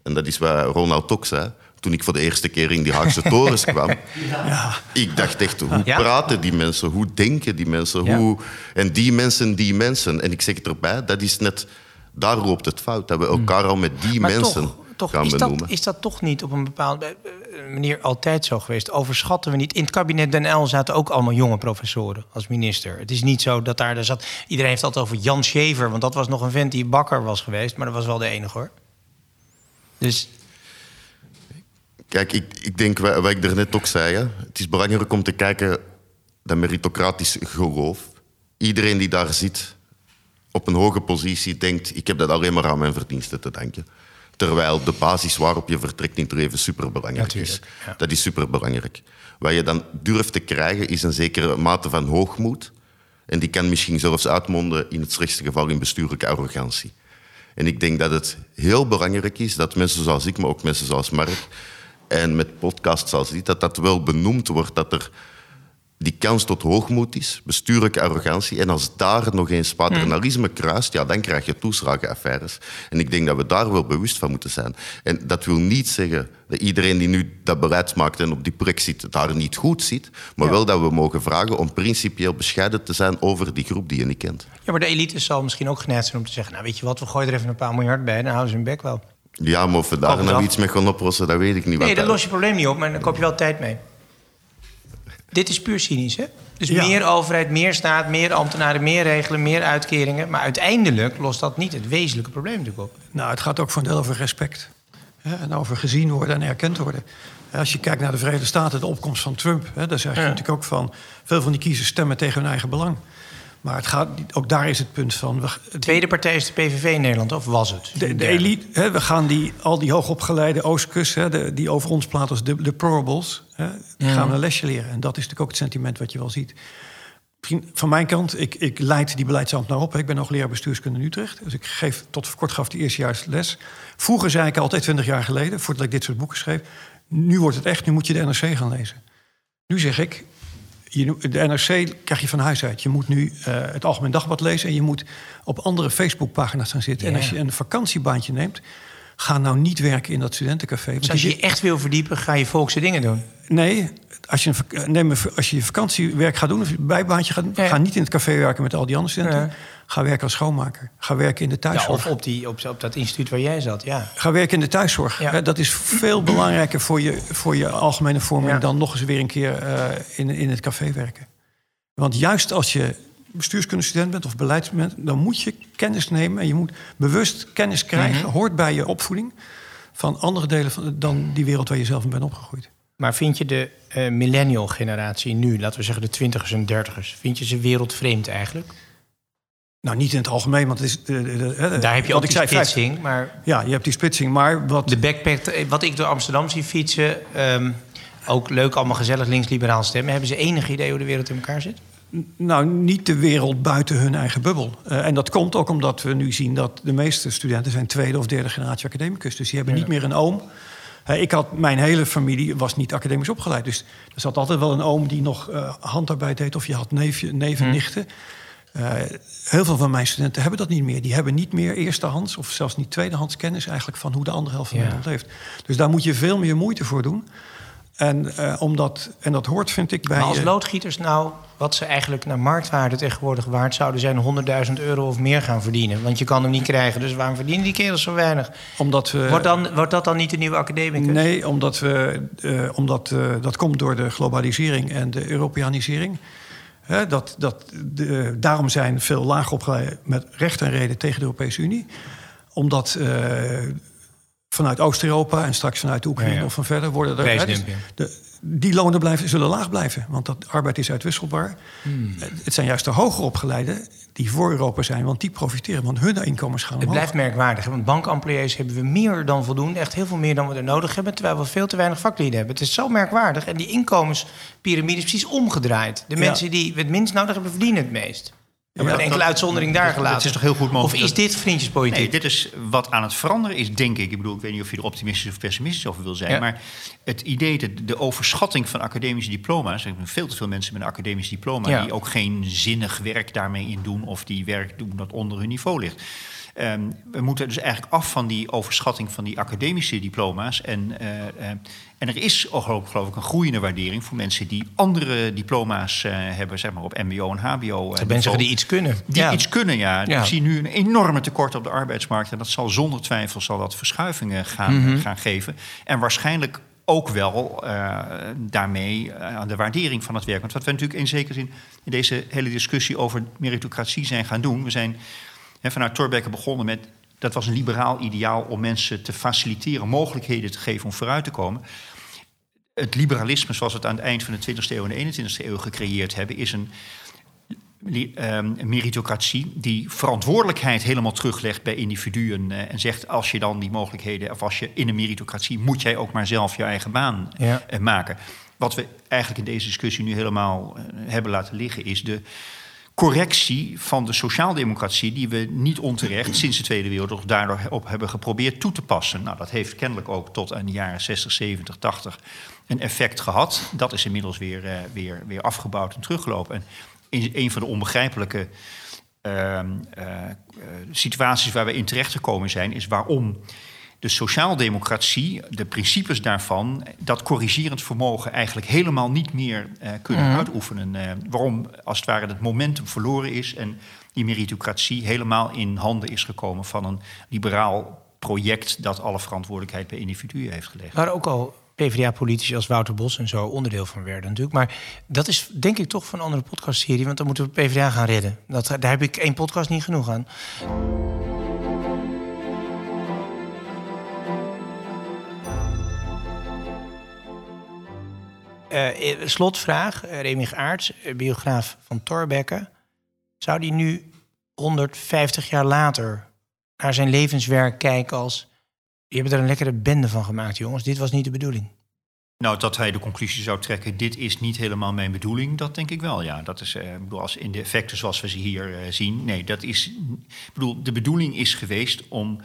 [SPEAKER 3] En dat is wat Ronald ook zei. toen ik voor de eerste keer in die Haagse [laughs] torens kwam. Ik dacht echt, hoe
[SPEAKER 1] Ja.
[SPEAKER 3] praten die mensen? Hoe denken die mensen?
[SPEAKER 1] Ja.
[SPEAKER 3] Hoe... En die mensen, die mensen. En ik zeg het erbij, dat is net... Daar loopt het fout, dat we elkaar al met die.
[SPEAKER 1] Maar
[SPEAKER 3] mensen
[SPEAKER 1] toch, toch is,
[SPEAKER 3] benoemen.
[SPEAKER 1] dat, is dat toch niet op een bepaalde eh, manier altijd zo geweest? Overschatten we niet? In het kabinet Den L zaten ook allemaal jonge professoren als minister. Het is niet zo dat daar, daar zat... Iedereen heeft het altijd over Jan Schever, want dat was nog een vent die bakker was geweest. Maar dat was wel de enige hoor. Dus
[SPEAKER 3] Kijk, ik, ik denk wat, wat ik daarnet ook zei. Hè, het is belangrijk om te kijken dat meritocratisch geloof. Iedereen die daar zit op een hoge positie denkt... ik heb dat alleen maar aan mijn verdiensten te danken. Terwijl de basis waarop je vertrekt in het leven superbelangrijk is.
[SPEAKER 1] Ja.
[SPEAKER 3] Dat is superbelangrijk. Wat je dan durft te krijgen is een zekere mate van hoogmoed. En die kan misschien zelfs uitmonden in het slechtste geval in bestuurlijke arrogantie. En ik denk dat het heel belangrijk is dat mensen zoals ik, maar ook mensen zoals Mark... en met podcasts zoals dit, dat dat wel benoemd wordt... dat er die kans tot hoogmoed is, bestuurlijke arrogantie. En als daar nog eens paternalisme kruist, ja, dan krijg je toeslagenaffaires. En ik denk dat we daar wel bewust van moeten zijn. En dat wil niet zeggen dat iedereen die nu dat beleid maakt en op die plek zit, daar niet goed zit. Maar wel dat we mogen vragen om principieel bescheiden te zijn over die groep die je niet kent.
[SPEAKER 1] ja, maar de elite zal misschien ook geneigd zijn om te zeggen... nou weet je wat, we gooien er even een paar miljard bij... dan houden ze hun bek wel.
[SPEAKER 3] Ja, maar of we daar nou iets mee gaan oplossen, dat weet ik niet.
[SPEAKER 1] Nee, dat los je probleem niet op, maar dan koop je wel tijd mee. Dit is puur cynisch, hè? Dus
[SPEAKER 4] Ja.
[SPEAKER 1] meer overheid, meer staat, meer ambtenaren, meer regelen, meer uitkeringen. Maar uiteindelijk lost dat niet het wezenlijke probleem natuurlijk op.
[SPEAKER 4] Nou, het gaat ook voor een deel over respect. Hè, en over gezien worden en erkend worden. Als je kijkt naar de Verenigde Staten, de opkomst van Trump... Hè, daar zeg je
[SPEAKER 1] Ja.
[SPEAKER 4] natuurlijk ook van... veel van die kiezers stemmen tegen hun eigen belang. Maar het gaat, ook daar is het punt van... We,
[SPEAKER 1] De tweede partij is de PVV in Nederland, of was het?
[SPEAKER 4] de, de elite, hè, we gaan die, al die hoogopgeleide Oostkust... Hè, de, die over ons praten als de, de probables... Hè, die gaan een lesje leren. En dat is natuurlijk ook het sentiment wat je wel ziet. Misschien van mijn kant, ik, ik leid die beleidsambtenaar op. hè. Ik ben hoogleraar bestuurskunde in Utrecht. Dus ik geef tot voor kort gaf die eerstejaars les. Vroeger zei ik altijd, 20 jaar geleden, voordat ik dit soort boeken schreef... nu wordt het echt, nu moet je de NRC gaan lezen. Nu zeg ik, je, de NRC krijg je van huis uit. Je moet nu eh, het Algemeen Dagblad lezen... en je moet op andere Facebookpagina's gaan zitten. En als je een vakantiebaantje neemt... ga nou niet werken in dat studentencafé. Want
[SPEAKER 1] Dus als je je echt wil verdiepen, ga je volkse dingen doen.
[SPEAKER 4] Nee, als je, een, vak- neem als je vakantiewerk gaat doen, of bijbaantje gaat doen...
[SPEAKER 1] Ja.
[SPEAKER 4] ga niet in het café werken met al die andere studenten.
[SPEAKER 1] Ja.
[SPEAKER 4] Ga werken als schoonmaker. Ga werken in de
[SPEAKER 1] Ja,
[SPEAKER 4] thuiszorg.
[SPEAKER 1] of op, die, op, op dat instituut waar jij zat, ja.
[SPEAKER 4] Ga werken in de thuiszorg.
[SPEAKER 1] Ja.
[SPEAKER 4] Dat is veel belangrijker voor je, voor je algemene vorming...
[SPEAKER 1] Ja.
[SPEAKER 4] dan nog eens weer een keer eh, in, in het café werken. Want juist als je bestuurskundestudent bent of beleidsstudent... dan moet je kennis nemen en je moet bewust kennis krijgen...
[SPEAKER 1] Mhm.
[SPEAKER 4] hoort bij je opvoeding van andere delen van, dan die wereld waar je zelf in bent opgegroeid.
[SPEAKER 1] Maar vind je de eh, millennial generatie nu, laten we zeggen de twintigers en dertigers... vind je ze wereldvreemd eigenlijk?
[SPEAKER 4] Nou, niet in het algemeen, want het is... de- de- de- hè,
[SPEAKER 1] Daar heb je ook die
[SPEAKER 4] zei,
[SPEAKER 1] splitsing, maar...
[SPEAKER 4] Ja, je hebt die splitsing, maar wat...
[SPEAKER 1] De backpack, eh, wat ik door Amsterdam zie fietsen... ehm, ook leuk, allemaal gezellig links-liberaal stemmen. Hebben ze enig idee hoe de wereld in elkaar zit?
[SPEAKER 4] Nou, niet de wereld buiten hun eigen bubbel. Eh, en dat komt ook omdat we nu zien dat de meeste studenten zijn tweede of derde generatie academicus. Dus die hebben niet meer een oom. Eh, ik had, mijn hele familie was niet academisch opgeleid. Dus er zat altijd wel een oom die nog eh, handarbeid deed. Of je had neefje, neven, nichten. Eh, heel veel van mijn studenten hebben dat niet meer. Die hebben niet meer eerstehands of zelfs niet tweedehands kennis eigenlijk van hoe de andere helft van
[SPEAKER 1] Ja.
[SPEAKER 4] Nederland leeft. Dus daar moet je veel meer moeite voor doen. En, eh, omdat, en dat hoort, vind ik, bij.
[SPEAKER 1] Maar als loodgieters nou, wat ze eigenlijk naar marktwaarde tegenwoordig waard zouden zijn, 100.000 euro of meer gaan verdienen. Want je kan hem niet krijgen, dus waarom verdienen die kerels zo weinig?
[SPEAKER 4] omdat we,
[SPEAKER 1] Wordt, dan, wordt dat dan niet de nieuwe academicus?
[SPEAKER 4] Nee, omdat we, eh, omdat, dat komt door de globalisering en de Europeanisering. Dat, dat, de, daarom zijn veel lager opgeleiden met recht en reden tegen de Europese Unie. Omdat eh, vanuit Oost-Europa en straks vanuit de Oekraïne
[SPEAKER 1] Ja, ja.
[SPEAKER 4] of van verder worden er. Dus de, die lonen blijven, zullen laag blijven, want dat arbeid is uitwisselbaar.
[SPEAKER 1] Hmm.
[SPEAKER 4] Het zijn juist de hoger opgeleiden die voor Europa zijn, want die profiteren, want hun inkomens gaan
[SPEAKER 1] Het blijft merkwaardig, want bankemployés hebben we meer dan voldoende. Echt heel veel meer dan we er nodig hebben, terwijl we veel te weinig vaklieden hebben. Het is zo merkwaardig. En die inkomenspyramide is precies omgedraaid. De
[SPEAKER 4] Ja.
[SPEAKER 1] mensen die het minst nodig hebben, verdienen het meest.
[SPEAKER 5] Ja, maar
[SPEAKER 1] een enkele uitzondering daar gelaten.
[SPEAKER 5] is toch heel goed mogelijk
[SPEAKER 1] Of is dit vriendjespolitiek?
[SPEAKER 5] Nee, dit is wat aan het veranderen is, denk ik. Ik bedoel, ik weet niet of je er optimistisch of pessimistisch over wil zijn.
[SPEAKER 1] Ja.
[SPEAKER 5] Maar het idee, de, de overschatting van academische diploma's. Er zijn veel te veel mensen met een academisch diploma
[SPEAKER 1] Ja.
[SPEAKER 5] die ook geen zinnig werk daarmee in doen. Of die werk doen dat onder hun niveau ligt. Ehm, we moeten dus eigenlijk af van die overschatting van die academische diploma's. En, eh, eh, en er is ook, geloof ik een groeiende waardering voor mensen die andere diploma's eh, hebben, zeg maar op MBO en HBO.
[SPEAKER 1] Dat mensen die iets kunnen.
[SPEAKER 5] Die
[SPEAKER 1] ja.
[SPEAKER 5] iets kunnen, ja.
[SPEAKER 1] Ja.
[SPEAKER 5] Ik zie nu een enorme tekort op de arbeidsmarkt. En dat zal zonder twijfel zal dat verschuivingen gaan,
[SPEAKER 1] Mhm.
[SPEAKER 5] gaan geven. En waarschijnlijk ook wel daarmee aan de waardering van het werk. Want wat we natuurlijk in zekere zin in deze hele discussie over meritocratie zijn gaan doen. We zijn hè, vanuit Thorbecke begonnen met. Dat was een liberaal ideaal om mensen te faciliteren, mogelijkheden te geven om vooruit te komen. Het liberalisme, zoals we het aan het eind van de 20e eeuw en de 21e eeuw gecreëerd hebben, is een ehm, een meritocratie die verantwoordelijkheid helemaal teruglegt bij individuen eh, en zegt als je dan die mogelijkheden of als je in een meritocratie moet jij ook maar zelf je eigen baan
[SPEAKER 1] Ja.
[SPEAKER 5] eh, maken. Wat we eigenlijk in deze discussie nu helemaal eh, hebben laten liggen is de correctie van de sociaaldemocratie die we niet onterecht [clears throat] sinds de Tweede Wereldoorlog daardoor op hebben geprobeerd toe te passen. Nou, dat heeft kennelijk ook tot aan de jaren 60, 70, 80 een effect gehad. Dat is inmiddels weer, eh, weer, weer afgebouwd en teruggelopen. En in een van de onbegrijpelijke ehm, eh, eh, situaties waar we in terechtgekomen zijn, is waarom de sociaaldemocratie, de principes daarvan, dat corrigerend vermogen eigenlijk helemaal niet meer eh, kunnen uitoefenen. Eh, waarom als het ware het momentum verloren is en die meritocratie helemaal in handen is gekomen van een liberaal project dat alle verantwoordelijkheid bij individuen heeft gelegd.
[SPEAKER 1] Waar ook al PvdA-politici als Wouter Bos en zo onderdeel van werden natuurlijk. Maar dat is denk ik toch van een andere podcastserie. Want dan moeten we PvdA gaan redden. Dat, daar heb ik één podcast niet genoeg aan. Slotvraag. Uh, Remig Aarts, eh, biograaf van Thorbecke. Zou die nu 150 jaar later naar zijn levenswerk kijken als... Je hebt er een lekkere bende van gemaakt, jongens. Dit was niet de bedoeling.
[SPEAKER 5] Nou, dat hij de conclusie zou trekken, dit is niet helemaal mijn bedoeling, dat denk ik wel. Ja, dat is, eh, bedoel, als in de effecten zoals we ze hier eh, zien. Nee, dat is, bedoel, de bedoeling is geweest om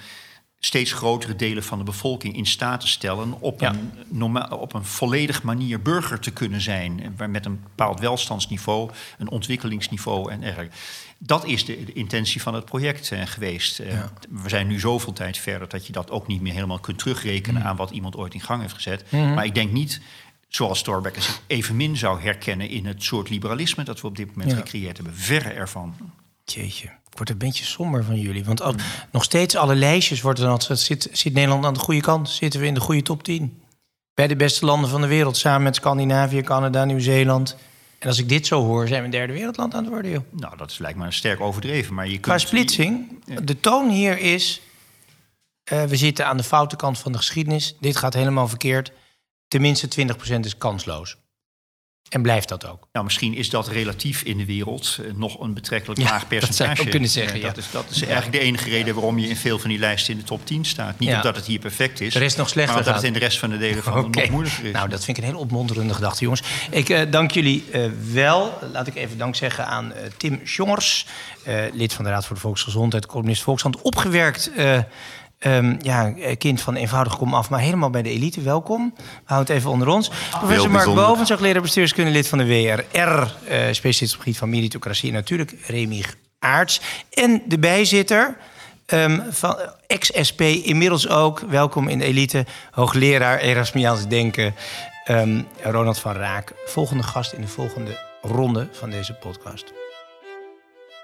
[SPEAKER 5] steeds grotere delen van de bevolking in staat te stellen op,
[SPEAKER 1] Ja.
[SPEAKER 5] een, op een volledig manier burger te kunnen zijn. Met een bepaald welstandsniveau, een ontwikkelingsniveau en dergelijke. Dat is de, de intentie van het project eh, geweest. Eh, We zijn nu zoveel tijd verder dat je dat ook niet meer helemaal kunt terugrekenen aan wat iemand ooit in gang heeft gezet. Maar ik denk niet, zoals Thorbecke zich evenmin zou herkennen in het soort liberalisme dat we op dit moment
[SPEAKER 1] Ja.
[SPEAKER 5] gecreëerd hebben. Verre ervan.
[SPEAKER 1] Jeetje, ik word een beetje somber van jullie. Want al- nog steeds alle lijstjes worden dan altijd... Zit, zit Nederland aan de goede kant? Zitten we in de goede top 10? Bij de beste landen van de wereld, samen met Scandinavië, Canada, Nieuw-Zeeland. En als ik dit zo hoor, zijn we een derde wereldland aan het worden, joh.
[SPEAKER 5] Nou, dat is lijkt me sterk overdreven. Maar je kunt,
[SPEAKER 1] Qua splitsing, de toon hier is... eh, we zitten aan de foute kant van de geschiedenis. Dit gaat helemaal verkeerd. Tenminste 20% is kansloos. En blijft dat ook.
[SPEAKER 5] Nou, misschien is dat relatief in de wereld eh, nog een betrekkelijk
[SPEAKER 1] Ja,
[SPEAKER 5] laag [laughs]
[SPEAKER 1] dat
[SPEAKER 5] percentage.
[SPEAKER 1] zou je ook kunnen zeggen,
[SPEAKER 5] Ja,
[SPEAKER 1] ja.
[SPEAKER 5] Dat is, dat is eigenlijk de enige reden waarom je in veel van die lijsten in de top 10 staat. Niet omdat het hier perfect is,
[SPEAKER 1] De rest nog slechter
[SPEAKER 5] maar omdat
[SPEAKER 1] gaat.
[SPEAKER 5] het in de rest van de delen van nog moeilijker is.
[SPEAKER 1] Nou, dat vind ik een heel opmonterende gedachte, jongens. Ik eh, dank jullie eh, wel. Laat ik even dank zeggen aan Tim Sjongers, eh, lid van de Raad voor de Volksgezondheid, columnist Volkshand, opgewerkt. Eh, ehm, ja, eh, kind van eenvoudig kom af, maar helemaal bij de elite. Welkom. We houden het even onder ons. Professor Mark. Bovens, hoogleraar bestuurskunde, lid van de WRR, eh specialist op het gebied van meritocratie. En natuurlijk Remig Aarts. En de bijzitter, Ehm, van ex-SP inmiddels ook. Welkom in de elite. Hoogleraar Erasmiaans Denken. ehm, Ronald van Raak. Volgende gast in de volgende ronde van deze podcast.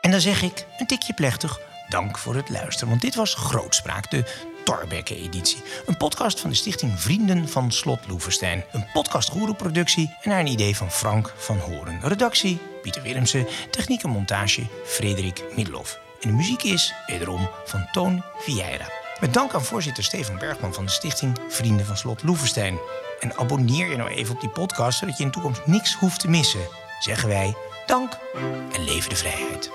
[SPEAKER 1] En dan zeg ik een tikje plechtig. Dank voor het luisteren. Want dit was Grootspraak, de Torbekke-editie. Een podcast van de stichting Vrienden van Slot Loevestein. Een podcast productie en naar een idee van Frank van Horen. Redactie Pieter Willemsen. Techniek en montage Frederik Middelhoff. En de muziek is wederom van Toon Vieira. Met dank aan voorzitter Stefan Bergman van de stichting Vrienden van Slot Loevestein. En abonneer je nou even op die podcast, zodat je in de toekomst niks hoeft te missen. Zeggen wij dank en leven de vrijheid.